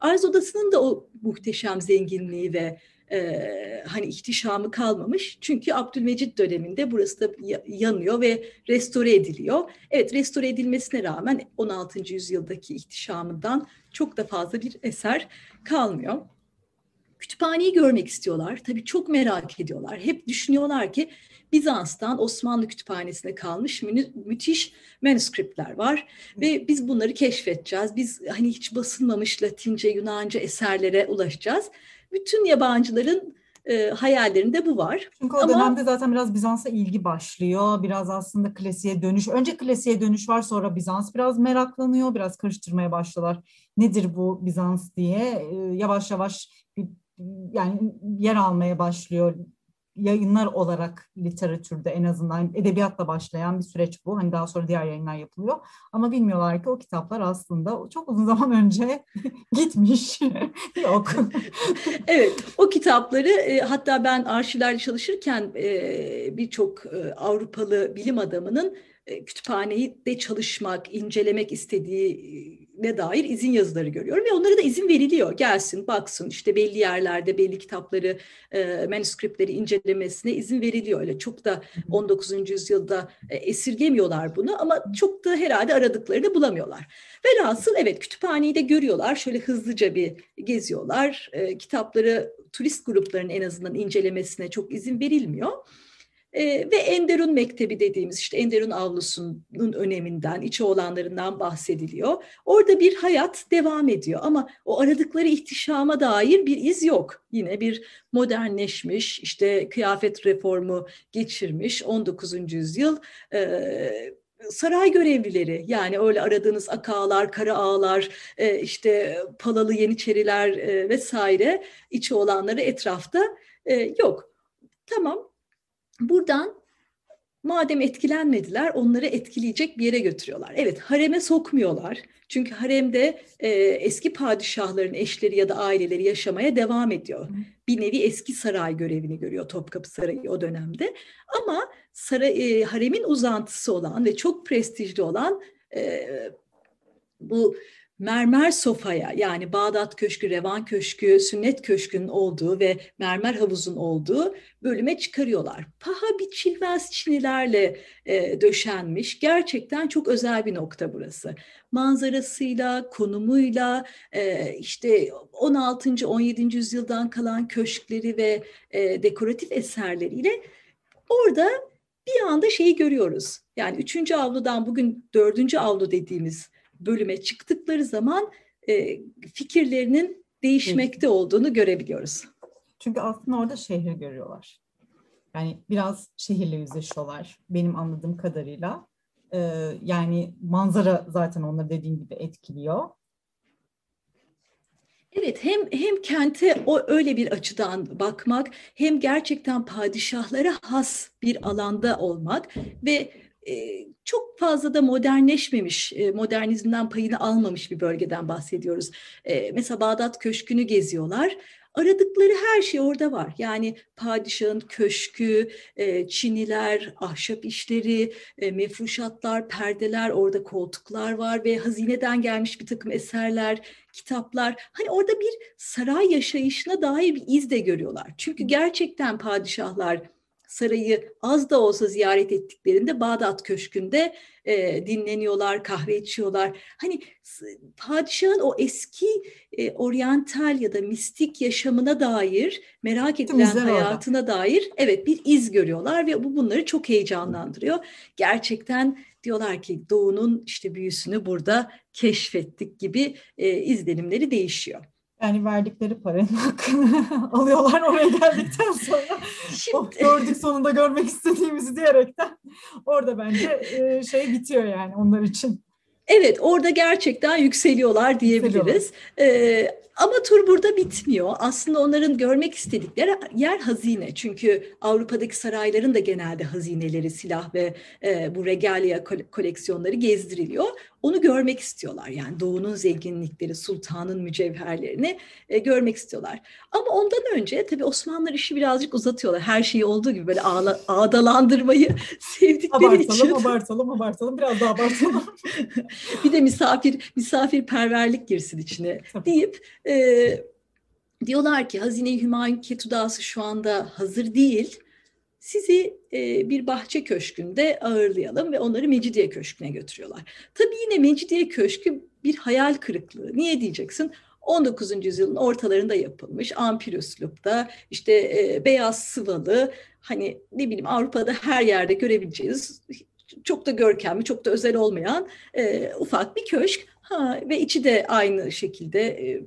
Arz odasının da o muhteşem zenginliği ve e, hani ihtişamı kalmamış. Çünkü Abdülmecit döneminde burası da yanıyor ve restore ediliyor. Evet restore edilmesine rağmen 16. yüzyıldaki ihtişamından çok da fazla bir eser kalmıyor. Kütüphaneyi görmek istiyorlar. Tabii çok merak ediyorlar. Hep düşünüyorlar ki Bizans'tan Osmanlı kütüphanesine kalmış mü müthiş manuskriptler var ve biz bunları keşfedeceğiz. Biz hani hiç basılmamış Latince, Yunanca eserlere ulaşacağız. Bütün yabancıların e, hayallerinde bu var. Çünkü o Ama, dönemde zaten biraz Bizans'a ilgi başlıyor. Biraz aslında klasiğe dönüş. Önce klasiğe dönüş var sonra Bizans biraz meraklanıyor. Biraz karıştırmaya başlıyorlar. Nedir bu Bizans diye. E, yavaş yavaş bir yani yer almaya başlıyor yayınlar olarak literatürde en azından edebiyatla başlayan bir süreç bu. Hani daha sonra diğer yayınlar yapılıyor. Ama bilmiyorlar ki o kitaplar aslında çok uzun zaman önce gitmiş. Yok. evet, o kitapları e, hatta ben arşivlerde çalışırken e, birçok e, Avrupalı bilim adamının kütüphaneyi de çalışmak, incelemek istediğine dair izin yazıları görüyorum ve onlara da izin veriliyor. Gelsin, baksın işte belli yerlerde belli kitapları, e, manuskriptleri incelemesine izin veriliyor. Öyle çok da 19. yüzyılda e, esirgemiyorlar bunu ama çok da herhalde aradıklarını bulamıyorlar. Velhasıl evet kütüphaneyi de görüyorlar. Şöyle hızlıca bir geziyorlar. E, kitapları turist gruplarının en azından incelemesine çok izin verilmiyor. Ve Enderun Mektebi dediğimiz işte Enderun avlusunun öneminden, içi olanlarından bahsediliyor. Orada bir hayat devam ediyor ama o aradıkları ihtişama dair bir iz yok. Yine bir modernleşmiş, işte kıyafet reformu geçirmiş 19. yüzyıl e, saray görevlileri yani öyle aradığınız akalar, kara ağlar, e, işte palalı yeniçeriler e, vesaire içi olanları etrafta e, yok. Tamam Buradan madem etkilenmediler onları etkileyecek bir yere götürüyorlar. Evet hareme sokmuyorlar. Çünkü haremde e, eski padişahların eşleri ya da aileleri yaşamaya devam ediyor. Bir nevi eski saray görevini görüyor Topkapı Sarayı o dönemde. Ama saray, e, haremin uzantısı olan ve çok prestijli olan e, bu mermer sofaya yani Bağdat Köşkü, Revan Köşkü, Sünnet Köşkü'nün olduğu ve mermer havuzun olduğu bölüme çıkarıyorlar. Paha biçilmez çinilerle e, döşenmiş gerçekten çok özel bir nokta burası. Manzarasıyla, konumuyla e, işte 16. 17. yüzyıldan kalan köşkleri ve e, dekoratif eserleriyle orada bir anda şeyi görüyoruz. Yani üçüncü avludan bugün dördüncü avlu dediğimiz bölüme çıktıkları zaman e, fikirlerinin değişmekte olduğunu görebiliyoruz. Çünkü aslında orada şehri görüyorlar. Yani biraz şehirle yüzleşiyorlar benim anladığım kadarıyla. Ee, yani manzara zaten onları dediğim gibi etkiliyor. Evet hem hem kente o öyle bir açıdan bakmak hem gerçekten padişahlara has bir alanda olmak ve çok fazla da modernleşmemiş, e, modernizmden payını almamış bir bölgeden bahsediyoruz. E, mesela Bağdat Köşkü'nü geziyorlar. Aradıkları her şey orada var. Yani padişahın köşkü, e, çiniler, ahşap işleri, e, mefruşatlar, perdeler, orada koltuklar var ve hazineden gelmiş bir takım eserler, kitaplar. Hani orada bir saray yaşayışına dair bir iz de görüyorlar. Çünkü gerçekten padişahlar sarayı az da olsa ziyaret ettiklerinde Bağdat Köşkü'nde e, dinleniyorlar, kahve içiyorlar. Hani padişahın o eski e, oryantal ya da mistik yaşamına dair, merak edilen hayatına orada. dair evet bir iz görüyorlar ve bu bunları çok heyecanlandırıyor. Gerçekten diyorlar ki doğunun işte büyüsünü burada keşfettik gibi e, izlenimleri değişiyor. Yani verdikleri paranın hakkını alıyorlar oraya geldikten sonra. Şimdi... Oh, gördük sonunda görmek istediğimizi diyerekten orada bence e, şey bitiyor yani onlar için. Evet orada gerçekten yükseliyorlar diyebiliriz. Yükseliyorlar. Ee, ama tur burada bitmiyor. Aslında onların görmek istedikleri yer hazine. Çünkü Avrupa'daki sarayların da genelde hazineleri, silah ve e, bu regalia koleksiyonları gezdiriliyor. Onu görmek istiyorlar. Yani doğunun zenginlikleri, sultanın mücevherlerini e, görmek istiyorlar. Ama ondan önce tabii Osmanlılar işi birazcık uzatıyorlar. Her şeyi olduğu gibi böyle ağla, ağdalandırmayı sevdikleri abartalım, için. Abartalım, abartalım, abartalım. Biraz daha abartalım. bir de misafir misafirperverlik girsin içine deyip e, diyorlar ki Hazine-i Hümayun Ketudası şu anda hazır değil. Sizi e, bir bahçe köşkünde ağırlayalım ve onları Mecidiye Köşkü'ne götürüyorlar. Tabii yine Mecidiye Köşkü bir hayal kırıklığı. Niye diyeceksin? 19. yüzyılın ortalarında yapılmış ampir üslupta işte e, beyaz sıvalı hani ne bileyim Avrupa'da her yerde görebileceğiz çok da görkemli çok da özel olmayan e, ufak bir köşk ha, ve içi de aynı şekilde e,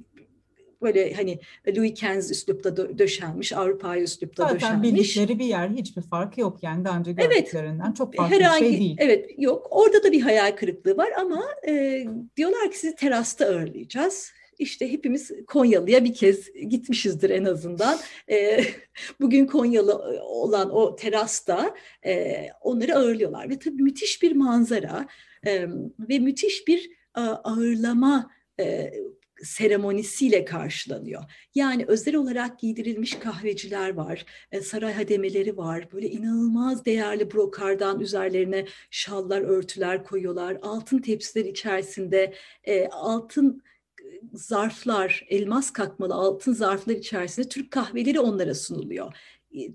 böyle hani Louis XV üslupta döşenmiş, Avrupa üslupta Zaten döşenmiş. Zaten bildikleri bir yer hiçbir farkı yok yani daha önce gördüklerinden evet, çok farklı herhangi, bir şey değil. Evet yok orada da bir hayal kırıklığı var ama e, diyorlar ki sizi terasta ağırlayacağız. İşte hepimiz Konyalı'ya bir kez gitmişizdir en azından. E, bugün Konyalı olan o terasta e, onları ağırlıyorlar ve tabii müthiş bir manzara e, ve müthiş bir ağırlama e, seremonisiyle karşılanıyor. Yani özel olarak giydirilmiş kahveciler var, e, saray hademeleri var. Böyle inanılmaz değerli brokardan üzerlerine şallar, örtüler koyuyorlar. Altın tepsiler içerisinde e, altın e, zarflar, elmas kakmalı altın zarflar içerisinde Türk kahveleri onlara sunuluyor.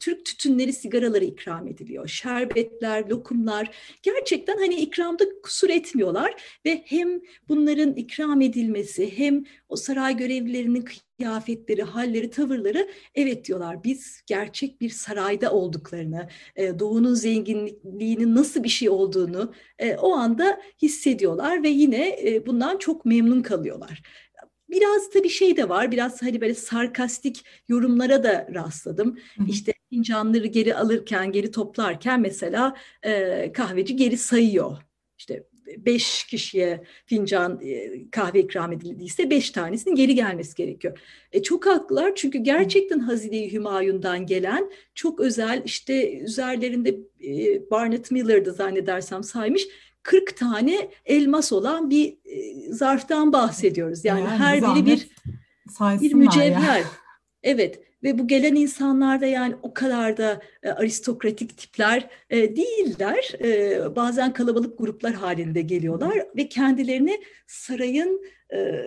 Türk tütünleri, sigaraları ikram ediliyor. Şerbetler, lokumlar gerçekten hani ikramda kusur etmiyorlar ve hem bunların ikram edilmesi hem o saray görevlilerinin kıyafetleri, halleri, tavırları evet diyorlar biz gerçek bir sarayda olduklarını, doğunun zenginliğinin nasıl bir şey olduğunu o anda hissediyorlar ve yine bundan çok memnun kalıyorlar. Biraz tabii şey de var, biraz hani böyle sarkastik yorumlara da rastladım. İşte fincanları geri alırken, geri toplarken mesela e, kahveci geri sayıyor. İşte beş kişiye fincan e, kahve ikram edildiyse beş tanesinin geri gelmesi gerekiyor. E, çok haklılar çünkü gerçekten Hazine-i Hümayun'dan gelen çok özel işte üzerlerinde e, Barnett Miller'dı zannedersem saymış 40 tane elmas olan bir e, zarftan bahsediyoruz. Yani, yani her biri bir bir mücevher. Ya. Evet ve bu gelen insanlar da yani o kadar da e, aristokratik tipler e, değiller. E, bazen kalabalık gruplar halinde geliyorlar ve kendilerini sarayın e,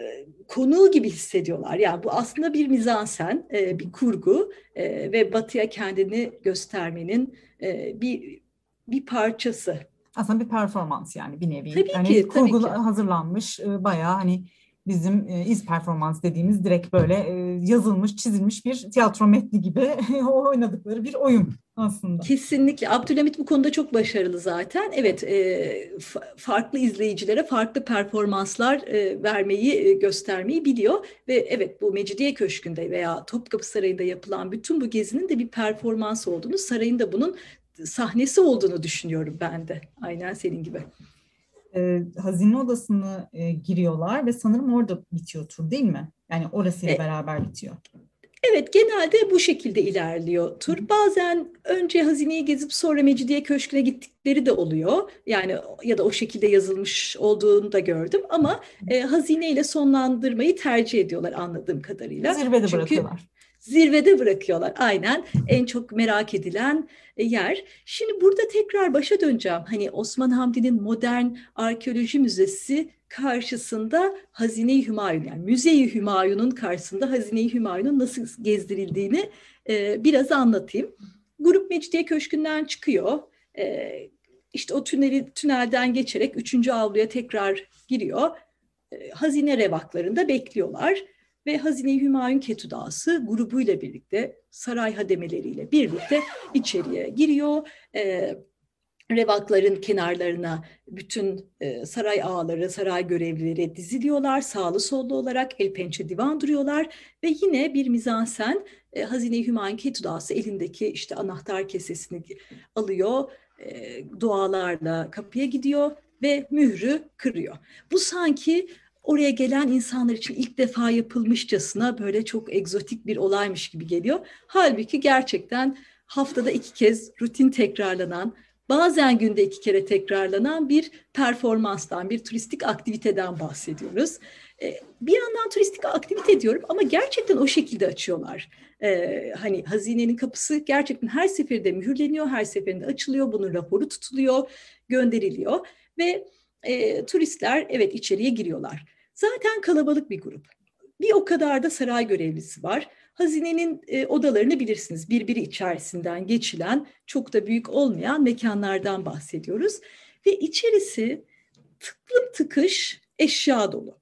konuğu gibi hissediyorlar. Yani bu aslında bir mizansen, e, bir kurgu e, ve batıya kendini göstermenin e, bir bir parçası aslında bir performans yani bir nevi. Tabii yani ki, kurgu tabii ki. hazırlanmış e, bayağı hani bizim e, iz performans dediğimiz direkt böyle e, yazılmış, çizilmiş bir tiyatro metni gibi oynadıkları bir oyun aslında. Kesinlikle. Abdülhamit bu konuda çok başarılı zaten. Evet, e, farklı izleyicilere farklı performanslar e, vermeyi, e, göstermeyi biliyor. Ve evet bu Mecidiye Köşkü'nde veya Topkapı Sarayı'nda yapılan bütün bu gezinin de bir performans olduğunu, sarayın da bunun sahnesi olduğunu düşünüyorum ben de. Aynen senin gibi. E, hazine odasını e, giriyorlar ve sanırım orada bitiyor tur değil mi? Yani orasıyla e, beraber bitiyor. Evet genelde bu şekilde ilerliyor tur. Bazen önce hazineyi gezip sonra Mecidiye Köşkü'ne gittikleri de oluyor. Yani ya da o şekilde yazılmış olduğunu da gördüm ama e, hazineyle sonlandırmayı tercih ediyorlar anladığım kadarıyla. Zirvede Çünkü, bırakıyorlar. Zirvede bırakıyorlar aynen en çok merak edilen e, yer. Şimdi burada tekrar başa döneceğim. Hani Osman Hamdi'nin modern arkeoloji müzesi karşısında Hazine-i Hümayun yani Müze-i Hümayun'un karşısında Hazine-i Hümayun'un nasıl gezdirildiğini e, biraz anlatayım. Grup Mecidiye Köşkü'nden çıkıyor. E, işte o tüneli tünelden geçerek üçüncü avluya tekrar giriyor. E, hazine revaklarında bekliyorlar ve Hazine-i Hümayun Ketudası grubuyla birlikte saray hademeleriyle birlikte içeriye giriyor. E, revakların kenarlarına bütün e, saray ağaları, saray görevlileri diziliyorlar. Sağlı sollu olarak el pençe divan duruyorlar ve yine bir mizansen e, Hazine-i Hümayun Ketudası elindeki işte anahtar kesesini alıyor. E, dualarla kapıya gidiyor ve mührü kırıyor. Bu sanki oraya gelen insanlar için ilk defa yapılmışçasına böyle çok egzotik bir olaymış gibi geliyor. Halbuki gerçekten haftada iki kez rutin tekrarlanan, bazen günde iki kere tekrarlanan bir performanstan, bir turistik aktiviteden bahsediyoruz. Ee, bir yandan turistik aktivite diyorum ama gerçekten o şekilde açıyorlar. Ee, hani hazinenin kapısı gerçekten her seferinde mühürleniyor, her seferinde açılıyor, bunun raporu tutuluyor, gönderiliyor ve e, turistler evet içeriye giriyorlar. Zaten kalabalık bir grup. Bir o kadar da saray görevlisi var. Hazinenin e, odalarını bilirsiniz. Birbiri içerisinden geçilen, çok da büyük olmayan mekanlardan bahsediyoruz. Ve içerisi tıklım tıkış eşya dolu.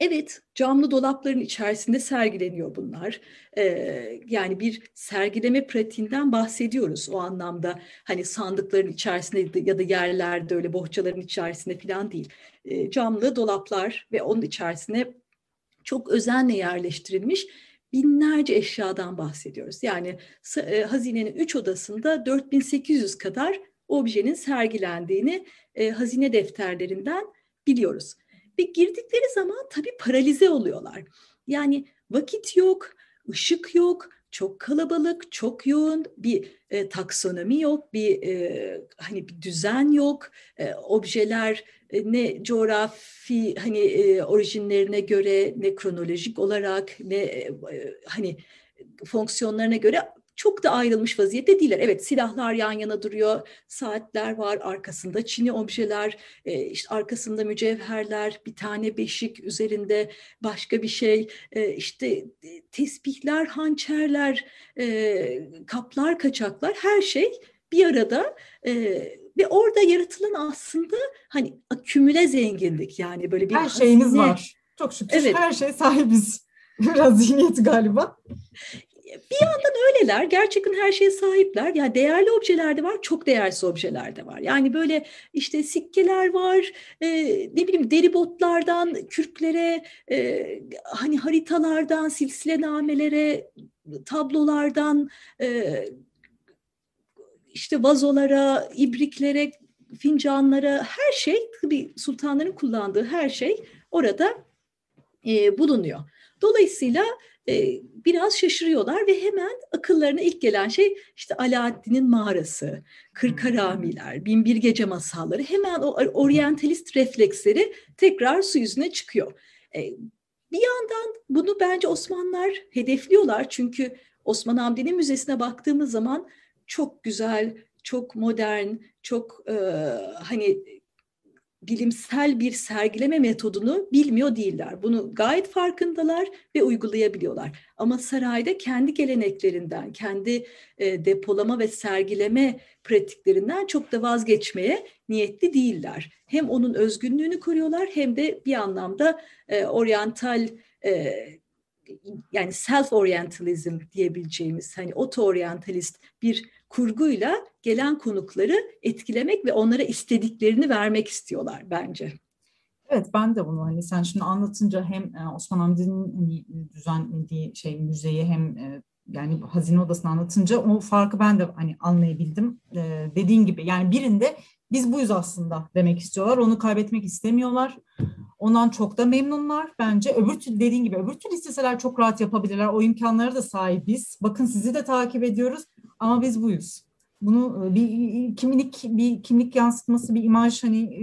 Evet, camlı dolapların içerisinde sergileniyor bunlar. Ee, yani bir sergileme pratiğinden bahsediyoruz o anlamda. Hani sandıkların içerisinde ya da yerlerde öyle bohçaların içerisinde falan değil. Ee, camlı dolaplar ve onun içerisine çok özenle yerleştirilmiş binlerce eşyadan bahsediyoruz. Yani e, hazinenin üç odasında 4800 kadar objenin sergilendiğini e, hazine defterlerinden biliyoruz. Ve girdikleri zaman tabii paralize oluyorlar. Yani vakit yok, ışık yok, çok kalabalık, çok yoğun bir e, taksonomi yok, bir e, hani bir düzen yok. E, objeler e, ne coğrafi hani e, orijinlerine göre, ne kronolojik olarak, ne e, e hani fonksiyonlarına göre çok da ayrılmış vaziyette değiller. Evet silahlar yan yana duruyor, saatler var, arkasında çini objeler, e, işte arkasında mücevherler, bir tane beşik üzerinde başka bir şey, e, işte e, tesbihler, hançerler, e, kaplar, kaçaklar her şey bir arada e, ve orada yaratılan aslında hani akümüle zenginlik yani böyle bir her şeyimiz hazine. var. Çok şükür evet. her şey sahibiz. Biraz zihniyet galiba bir yandan öyleler. Gerçekten her şeye sahipler. Yani değerli objeler de var, çok değersiz objeler de var. Yani böyle işte sikkeler var, e, ne bileyim deri botlardan kürklere, e, hani haritalardan silsilenamelere, tablolardan, e, işte vazolara, ibriklere, fincanlara, her şey, tabii sultanların kullandığı her şey orada e, bulunuyor. Dolayısıyla biraz şaşırıyorlar ve hemen akıllarına ilk gelen şey işte Alaaddin'in mağarası, Kırkaramiler, Binbir Gece masalları. Hemen o oryantalist refleksleri tekrar su yüzüne çıkıyor. E, bir yandan bunu bence Osmanlılar hedefliyorlar. Çünkü Osman Hamdi'nin müzesine baktığımız zaman çok güzel, çok modern, çok e, hani bilimsel bir sergileme metodunu bilmiyor değiller. Bunu gayet farkındalar ve uygulayabiliyorlar. Ama sarayda kendi geleneklerinden, kendi e, depolama ve sergileme pratiklerinden çok da vazgeçmeye niyetli değiller. Hem onun özgünlüğünü koruyorlar hem de bir anlamda e, oryantal e, yani self-orientalism diyebileceğimiz hani oto-orientalist bir kurguyla gelen konukları etkilemek ve onlara istediklerini vermek istiyorlar bence. Evet ben de bunu hani sen şimdi anlatınca hem e, Osman Hamdi'nin hani düzenlediği şey müzeyi hem e, yani hazine odasını anlatınca o farkı ben de hani anlayabildim. Ee, dediğin gibi yani birinde biz buyuz aslında demek istiyorlar. Onu kaybetmek istemiyorlar. Ondan çok da memnunlar bence. Öbür türlü dediğin gibi öbür türlü isteseler çok rahat yapabilirler. O imkanlara da sahibiz. Bakın sizi de takip ediyoruz ama biz buyuz. Bunu e, bir kimlik bir kimlik yansıtması, bir imaj hani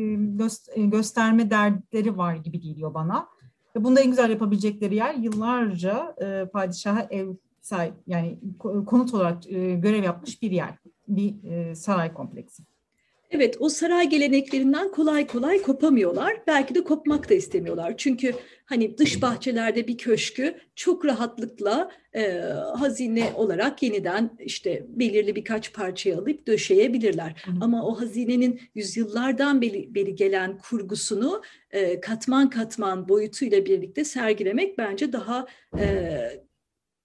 e, gösterme dertleri var gibi geliyor bana. Ve bunda en güzel yapabilecekleri yer yıllarca e, padişaha ev sahip yani konut olarak e, görev yapmış bir yer, bir e, saray kompleksi. Evet, o saray geleneklerinden kolay kolay kopamıyorlar. Belki de kopmak da istemiyorlar. Çünkü hani dış bahçelerde bir köşkü çok rahatlıkla e, hazine olarak yeniden işte belirli birkaç parçayı alıp döşeyebilirler. Hı. Ama o hazinenin yüzyıllardan beri, beri gelen kurgusunu e, katman katman boyutuyla birlikte sergilemek bence daha e,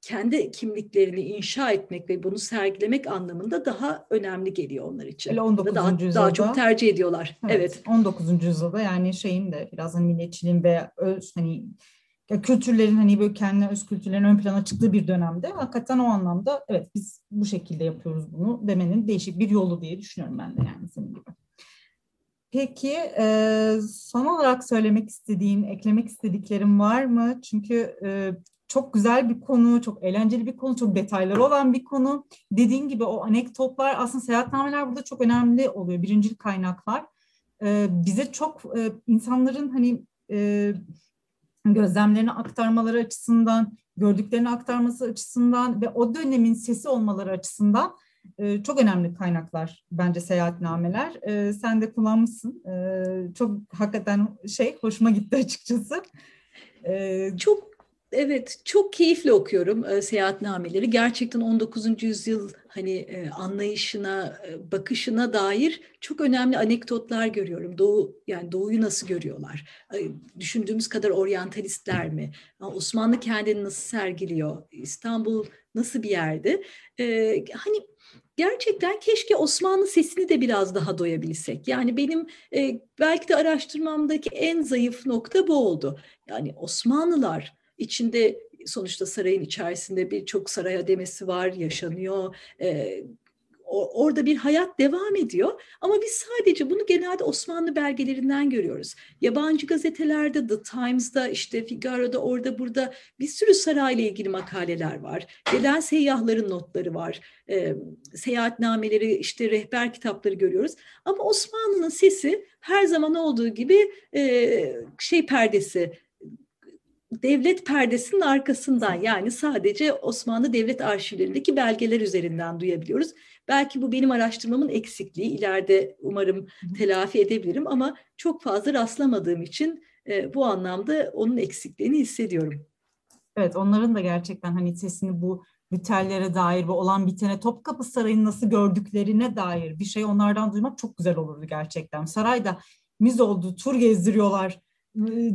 kendi kimliklerini inşa etmek ve bunu sergilemek anlamında daha önemli geliyor onlar için. Öyle 19. Daha, yüzyılda, daha çok tercih ediyorlar. Evet, evet. 19. yüzyılda yani şeyin de biraz hani milliyetçiliğin ve öz hani kültürlerin hani böyle kendine öz kültürlerin ön plana çıktığı bir dönemde hakikaten o anlamda evet biz bu şekilde yapıyoruz bunu demenin değişik bir yolu diye düşünüyorum ben de yani senin gibi. Peki e, son olarak söylemek istediğin, eklemek istediklerin var mı? Çünkü e, çok güzel bir konu, çok eğlenceli bir konu, çok detayları olan bir konu. Dediğin gibi o anekdotlar aslında seyahatnameler burada çok önemli oluyor. Birincil kaynaklar. Ee, bize çok e, insanların hani e, gözlemlerini aktarmaları açısından, gördüklerini aktarması açısından ve o dönemin sesi olmaları açısından e, çok önemli kaynaklar bence seyahatnameler. E, sen de kullanmışsın. E, çok hakikaten şey hoşuma gitti açıkçası. E, çok Evet, çok keyifle okuyorum e, seyahatnameleri. Gerçekten 19. yüzyıl hani e, anlayışına, e, bakışına dair çok önemli anekdotlar görüyorum. Doğu yani Doğu'yu nasıl görüyorlar? E, düşündüğümüz kadar oryantalistler mi? Osmanlı kendini nasıl sergiliyor? İstanbul nasıl bir yerdi? E, hani gerçekten keşke Osmanlı sesini de biraz daha doyabilsek. Yani benim e, belki de araştırmamdaki en zayıf nokta bu oldu. Yani Osmanlılar içinde sonuçta sarayın içerisinde birçok saray ademesi var, yaşanıyor. E, orada bir hayat devam ediyor ama biz sadece bunu genelde Osmanlı belgelerinden görüyoruz. Yabancı gazetelerde The Times'da işte Figaro'da orada burada bir sürü sarayla ilgili makaleler var. Gelen seyyahların notları var. E, seyahatnameleri işte rehber kitapları görüyoruz. Ama Osmanlı'nın sesi her zaman olduğu gibi e, şey perdesi devlet perdesinin arkasından yani sadece Osmanlı Devlet Arşivlerindeki belgeler üzerinden duyabiliyoruz. Belki bu benim araştırmamın eksikliği. İleride umarım telafi edebilirim ama çok fazla rastlamadığım için e, bu anlamda onun eksikliğini hissediyorum. Evet onların da gerçekten hani sesini bu ritüellere dair ve olan bitene Topkapı Sarayı'nı nasıl gördüklerine dair bir şey onlardan duymak çok güzel olurdu gerçekten. Sarayda müze oldu, tur gezdiriyorlar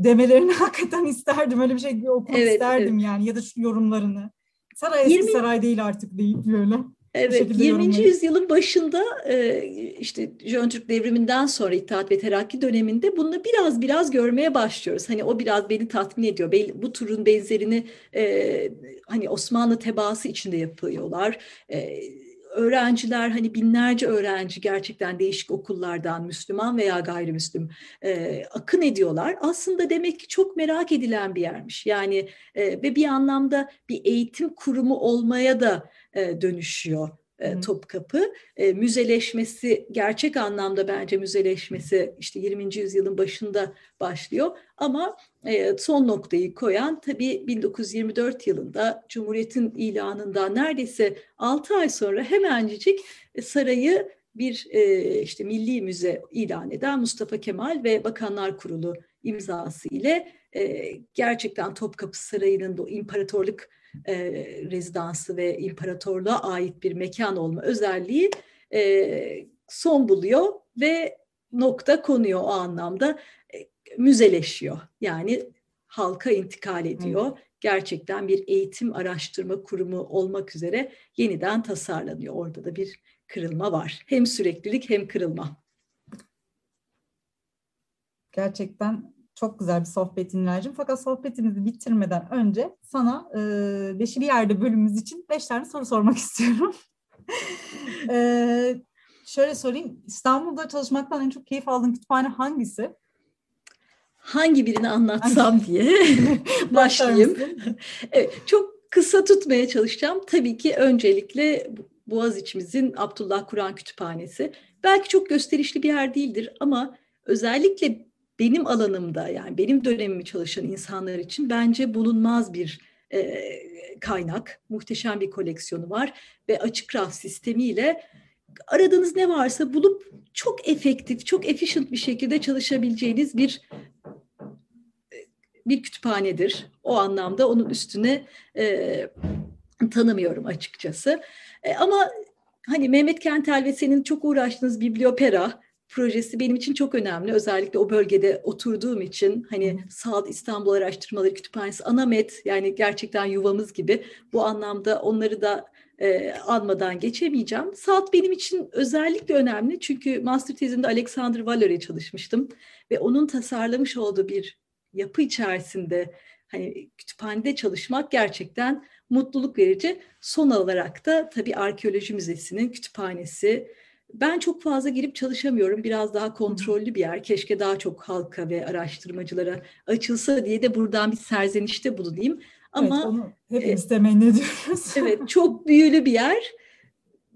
demelerini hakikaten isterdim. Öyle bir şey okumak evet, isterdim evet. yani ya da şu yorumlarını. Saray eski 20... saray değil artık değil böyle. Evet, 20. yüzyılın başında e, işte Jön Türk devriminden sonra İttihat ve Terakki döneminde bunu biraz biraz görmeye başlıyoruz. Hani o biraz beni tatmin ediyor. Bu turun benzerini e, hani Osmanlı tebaası içinde yapıyorlar. E, öğrenciler hani binlerce öğrenci gerçekten değişik okullardan Müslüman veya gayrimüslim e, akın ediyorlar. Aslında demek ki çok merak edilen bir yermiş. Yani e, ve bir anlamda bir eğitim kurumu olmaya da e, dönüşüyor e, Topkapı. E, müzeleşmesi gerçek anlamda bence müzeleşmesi işte 20. yüzyılın başında başlıyor ama son noktayı koyan tabii 1924 yılında Cumhuriyet'in ilanından neredeyse 6 ay sonra hemencik sarayı bir işte milli müze ilan eden Mustafa Kemal ve Bakanlar Kurulu imzası ile gerçekten Topkapı Sarayı'nın bu imparatorluk e, rezidansı ve imparatorluğa ait bir mekan olma özelliği e, son buluyor ve nokta konuyor o anlamda. e, müzeleşiyor. Yani halka intikal ediyor. Evet. Gerçekten bir eğitim araştırma kurumu olmak üzere yeniden tasarlanıyor. Orada da bir kırılma var. Hem süreklilik hem kırılma. Gerçekten çok güzel bir sohbet Nilacığım. Fakat sohbetimizi bitirmeden önce sana e, Beşi Bir Yerde bölümümüz için beş tane soru sormak istiyorum. e, şöyle sorayım. İstanbul'da çalışmaktan en çok keyif aldığın kütüphane hangisi? Hangi birini anlatsam diye başlayayım. evet, çok kısa tutmaya çalışacağım. Tabii ki öncelikle Boğaziçi'mizin Abdullah Kur'an Kütüphanesi. Belki çok gösterişli bir yer değildir ama özellikle benim alanımda yani benim dönemimi çalışan insanlar için bence bulunmaz bir e, kaynak. Muhteşem bir koleksiyonu var ve açık raf sistemiyle aradığınız ne varsa bulup çok efektif, çok efficient bir şekilde çalışabileceğiniz bir bir kütüphanedir. O anlamda onun üstüne e, tanımıyorum açıkçası. E, ama hani Mehmet Kentel ve senin çok uğraştığınız Bibliopera projesi benim için çok önemli. Özellikle o bölgede oturduğum için hani Salt İstanbul Araştırmaları Kütüphanesi, Anamet yani gerçekten yuvamız gibi bu anlamda onları da e, almadan geçemeyeceğim. Salt benim için özellikle önemli çünkü master tezimde Alexander Valery çalışmıştım ve onun tasarlamış olduğu bir yapı içerisinde hani kütüphanede çalışmak gerçekten mutluluk verici. Son olarak da tabii arkeoloji müzesinin kütüphanesi. Ben çok fazla girip çalışamıyorum. Biraz daha kontrollü bir yer. Keşke daha çok halka ve araştırmacılara açılsa diye de buradan bir serzenişte bulunayım. Ama evet, onu hepimiz e, temenni ediyoruz. evet, çok büyülü bir yer.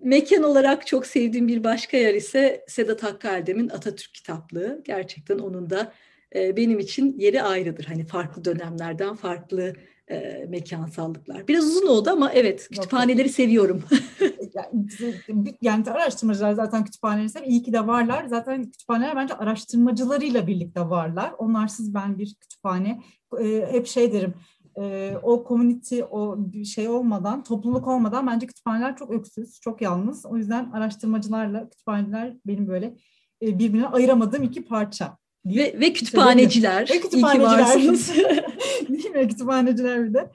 Mekan olarak çok sevdiğim bir başka yer ise Sedat Hakkı Erdem'in Atatürk kitaplığı. Gerçekten onun da e, benim için yeri ayrıdır. Hani farklı dönemlerden farklı e, mekansallıklar. Biraz uzun oldu ama evet kütüphaneleri seviyorum. yani, yani araştırmacılar zaten kütüphaneleri seviyor. İyi ki de varlar. Zaten kütüphaneler bence araştırmacılarıyla birlikte varlar. Onlarsız ben bir kütüphane e, hep şey derim e, o community, o şey olmadan, topluluk olmadan bence kütüphaneler çok öksüz, çok yalnız. O yüzden araştırmacılarla kütüphaneler benim böyle e, birbirine ayıramadığım iki parça. Ve, ve kütüphaneciler. Ve kütüphaneciler. Değil mi? Kütüphaneciler bir de.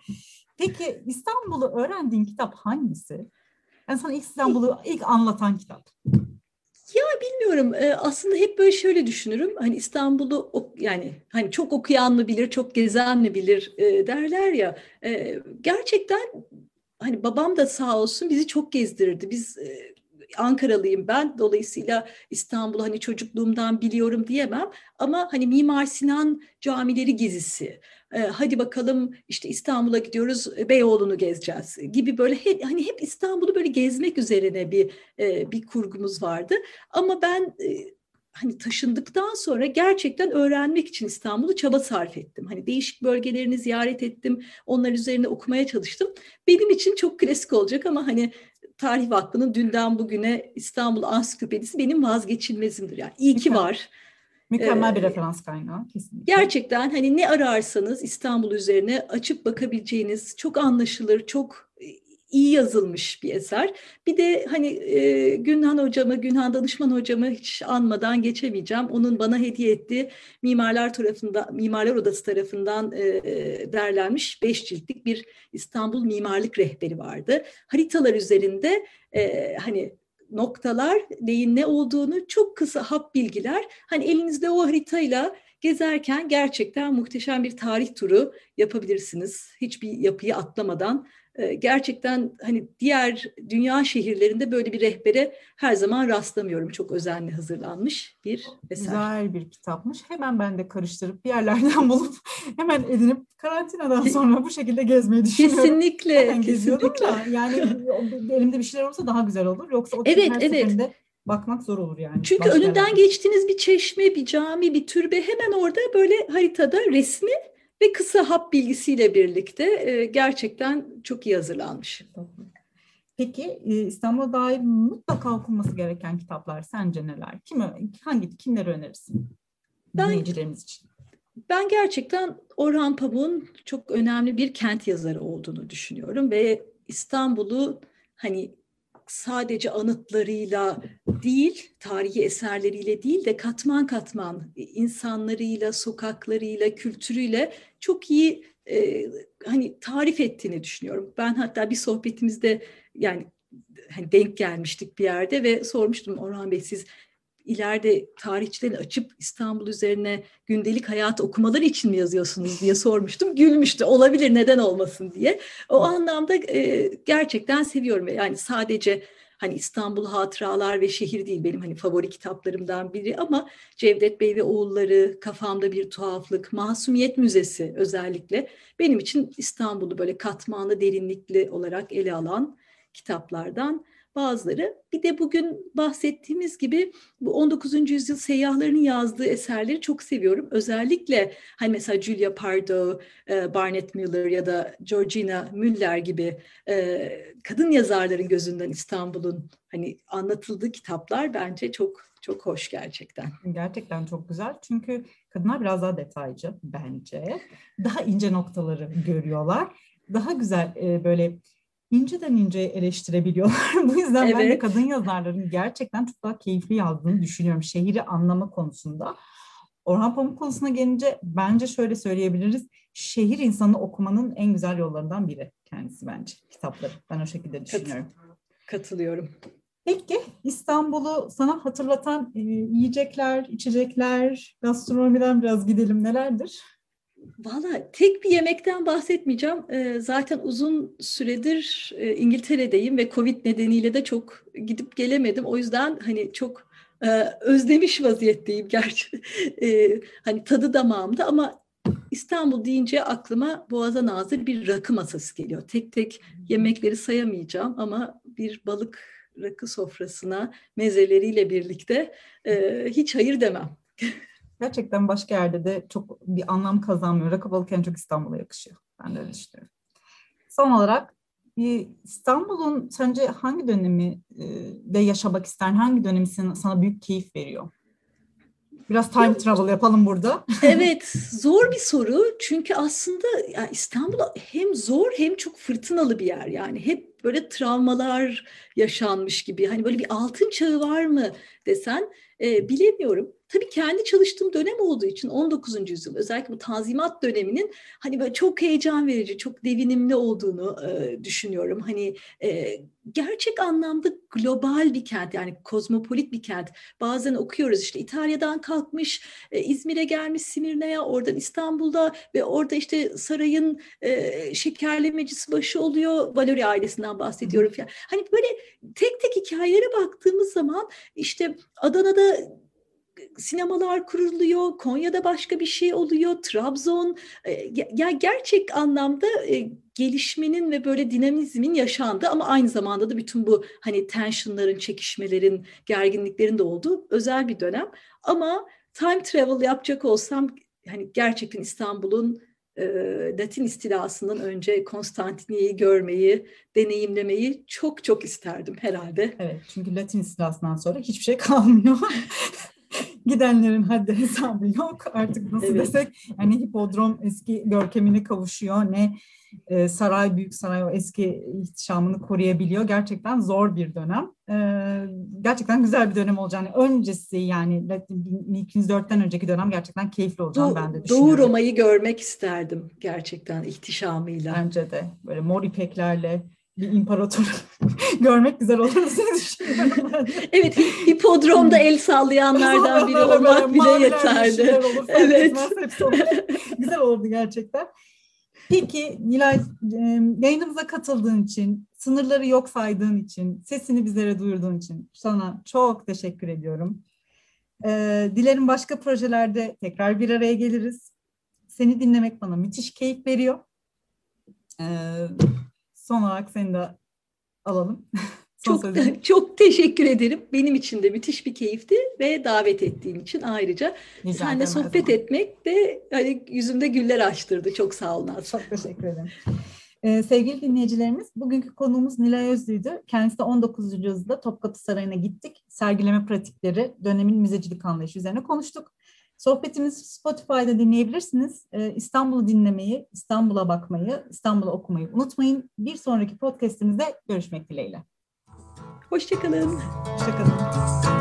Peki İstanbul'u öğrendiğin kitap hangisi? Yani sana ilk İstanbul'u ilk anlatan kitap. Ya bilmiyorum. Aslında hep böyle şöyle düşünürüm. Hani İstanbul'u yani hani çok okuyan mı bilir, çok gezen mi bilir derler ya. Gerçekten hani babam da sağ olsun bizi çok gezdirirdi. Biz Ankaralıyım ben. Dolayısıyla İstanbul'u hani çocukluğumdan biliyorum diyemem. Ama hani Mimar Sinan camileri gezisi, e, hadi bakalım işte İstanbul'a gidiyoruz, Beyoğlu'nu gezeceğiz gibi böyle hep, hani hep İstanbul'u böyle gezmek üzerine bir e, bir kurgumuz vardı. Ama ben e, hani taşındıktan sonra gerçekten öğrenmek için İstanbul'u çaba sarf ettim. Hani değişik bölgelerini ziyaret ettim, onlar üzerine okumaya çalıştım. Benim için çok klasik olacak ama hani Tarih Vakfı'nın dünden bugüne İstanbul Ansiklopedisi benim vazgeçilmezimdir. Yani iyi ki var. Mükemmel bir ee, referans kaynağı kesinlikle. Gerçekten hani ne ararsanız İstanbul üzerine açıp bakabileceğiniz çok anlaşılır, çok iyi yazılmış bir eser. Bir de hani e, Günhan hocamı, Günhan danışman hocamı hiç anmadan geçemeyeceğim. Onun bana hediye ettiği mimarlar tarafından, mimarlar odası tarafından e, derlenmiş beş ciltlik bir İstanbul mimarlık rehberi vardı. Haritalar üzerinde e, hani noktalar, neyin ne olduğunu çok kısa hap bilgiler. Hani elinizde o haritayla gezerken gerçekten muhteşem bir tarih turu yapabilirsiniz. Hiçbir yapıyı atlamadan gerçekten hani diğer dünya şehirlerinde böyle bir rehbere her zaman rastlamıyorum. Çok özenli hazırlanmış bir eser. Güzel bir kitapmış. Hemen ben de karıştırıp bir yerlerden bulup hemen edinip karantinadan sonra bu şekilde gezmeyi düşünüyorum. Kesinlikle. Hemen kesinlikle. Da, yani elimde bir şeyler olsa daha güzel olur. Yoksa o evet, her evet. seferinde bakmak zor olur yani. Çünkü Başka önünden yerden. geçtiğiniz bir çeşme, bir cami, bir türbe hemen orada böyle haritada resmi ve kısa hap bilgisiyle birlikte e, gerçekten çok iyi hazırlanmış. Peki e, İstanbul'a dair mutlaka okunması gereken kitaplar sence neler? Kim, hangi kimleri önerirsin ben, dinleyicilerimiz için? Ben gerçekten Orhan Pamuk'un çok önemli bir kent yazarı olduğunu düşünüyorum ve İstanbul'u hani sadece anıtlarıyla değil, tarihi eserleriyle değil de katman katman insanlarıyla, sokaklarıyla, kültürüyle çok iyi e, hani tarif ettiğini düşünüyorum. Ben hatta bir sohbetimizde yani hani denk gelmiştik bir yerde ve sormuştum Orhan Bey siz ileride tarihçilerin açıp İstanbul üzerine gündelik hayat okumaları için mi yazıyorsunuz diye sormuştum. Gülmüştü. Olabilir neden olmasın diye. O anlamda e, gerçekten seviyorum. Yani sadece Hani İstanbul Hatıralar ve Şehir değil benim hani favori kitaplarımdan biri ama Cevdet Bey ve Oğulları, Kafamda Bir Tuhaflık, Masumiyet Müzesi özellikle benim için İstanbul'u böyle katmanlı, derinlikli olarak ele alan kitaplardan bazıları. Bir de bugün bahsettiğimiz gibi bu 19. yüzyıl seyyahlarının yazdığı eserleri çok seviyorum. Özellikle hani mesela Julia Pardo, e, Barnett Miller ya da Georgina Müller gibi e, kadın yazarların gözünden İstanbul'un hani anlatıldığı kitaplar bence çok çok hoş gerçekten. Gerçekten çok güzel. Çünkü kadınlar biraz daha detaycı bence. Daha ince noktaları görüyorlar. Daha güzel e, böyle inceden ince eleştirebiliyorlar. Bu yüzden evet. ben de kadın yazarların gerçekten çok daha keyifli yazdığını düşünüyorum şehri anlama konusunda. Orhan Pamuk konusuna gelince bence şöyle söyleyebiliriz. Şehir insanı okumanın en güzel yollarından biri kendisi bence kitapları. Ben o şekilde düşünüyorum. Katılıyorum. Peki İstanbul'u sana hatırlatan e, yiyecekler, içecekler, gastronomiden biraz gidelim nelerdir? Valla tek bir yemekten bahsetmeyeceğim. E, zaten uzun süredir e, İngiltere'deyim ve Covid nedeniyle de çok gidip gelemedim. O yüzden hani çok e, özlemiş vaziyetteyim gerçi. E, hani tadı damağımda ama İstanbul deyince aklıma Boğaz'a nazır bir rakı masası geliyor. Tek tek yemekleri sayamayacağım ama bir balık rakı sofrasına mezeleriyle birlikte hiç hayır demem. gerçekten başka yerde de çok bir anlam kazanmıyor. Rakı balık en çok İstanbul'a yakışıyor. Ben de öyle düşünüyorum. Son olarak İstanbul'un sence hangi dönemi de yaşamak ister? Hangi dönemi sana büyük keyif veriyor? Biraz time travel yapalım burada. evet, zor bir soru. Çünkü aslında yani İstanbul hem zor hem çok fırtınalı bir yer. Yani hep böyle travmalar yaşanmış gibi. Hani böyle bir altın çağı var mı desen e, bilemiyorum. Tabii kendi çalıştığım dönem olduğu için 19. yüzyıl özellikle bu tanzimat döneminin hani böyle çok heyecan verici, çok devinimli olduğunu e, düşünüyorum. Hani e, gerçek anlamda global bir kent yani kozmopolit bir kent. Bazen okuyoruz işte İtalya'dan kalkmış, e, İzmir'e gelmiş Simirne'ye, oradan İstanbul'da ve orada işte sarayın e, şekerlemecisi başı oluyor. Valori ailesinden bahsediyorum falan. Hani böyle tek tek hikayelere baktığımız zaman işte Adana'da sinemalar kuruluyor, Konya'da başka bir şey oluyor, Trabzon ya gerçek anlamda gelişmenin ve böyle dinamizmin yaşandı ama aynı zamanda da bütün bu hani tensionların, çekişmelerin, gerginliklerin de olduğu özel bir dönem. Ama time travel yapacak olsam hani gerçekten İstanbul'un Latin istilasından önce Konstantiniye'yi görmeyi, deneyimlemeyi çok çok isterdim herhalde. Evet çünkü Latin istilasından sonra hiçbir şey kalmıyor. gidenlerin haddi hesabı yok. Artık nasıl evet. desek yani hipodrom eski görkemine kavuşuyor. Ne e, saray, büyük saray o eski ihtişamını koruyabiliyor. Gerçekten zor bir dönem. E, gerçekten güzel bir dönem olacak. Yani öncesi yani 1204'ten önceki dönem gerçekten keyifli olacağını ben de düşünüyorum. Doğu Roma'yı görmek isterdim gerçekten ihtişamıyla. Bence de böyle mor ipeklerle bir imparator görmek güzel olur evet, hipodromda el sallayanlardan biri olmak bile yeterli. Olur, evet. güzel oldu gerçekten. Peki Nilay, yayınımıza katıldığın için, sınırları yok saydığın için, sesini bizlere duyurduğun için sana çok teşekkür ediyorum. Dilerim başka projelerde tekrar bir araya geliriz. Seni dinlemek bana müthiş keyif veriyor son olarak seni de alalım. çok çok teşekkür ederim. Benim için de müthiş bir keyifti ve davet ettiğin için ayrıca Rica seninle sohbet etmek de hani yüzümde güller açtırdı. Çok sağ olun. Çok teşekkür ederim. Ee, sevgili dinleyicilerimiz, bugünkü konuğumuz Nilay Özlü'ydü. Kendisi de 19. yüzyılda Topkapı Sarayı'na gittik. Sergileme pratikleri, dönemin müzecilik anlayışı üzerine konuştuk. Sohbetimizi Spotify'da dinleyebilirsiniz. Ee, İstanbul'u dinlemeyi, İstanbul'a bakmayı, İstanbul'u okumayı unutmayın. Bir sonraki podcastimizde görüşmek dileğiyle. Hoşçakalın. Hoşçakalın.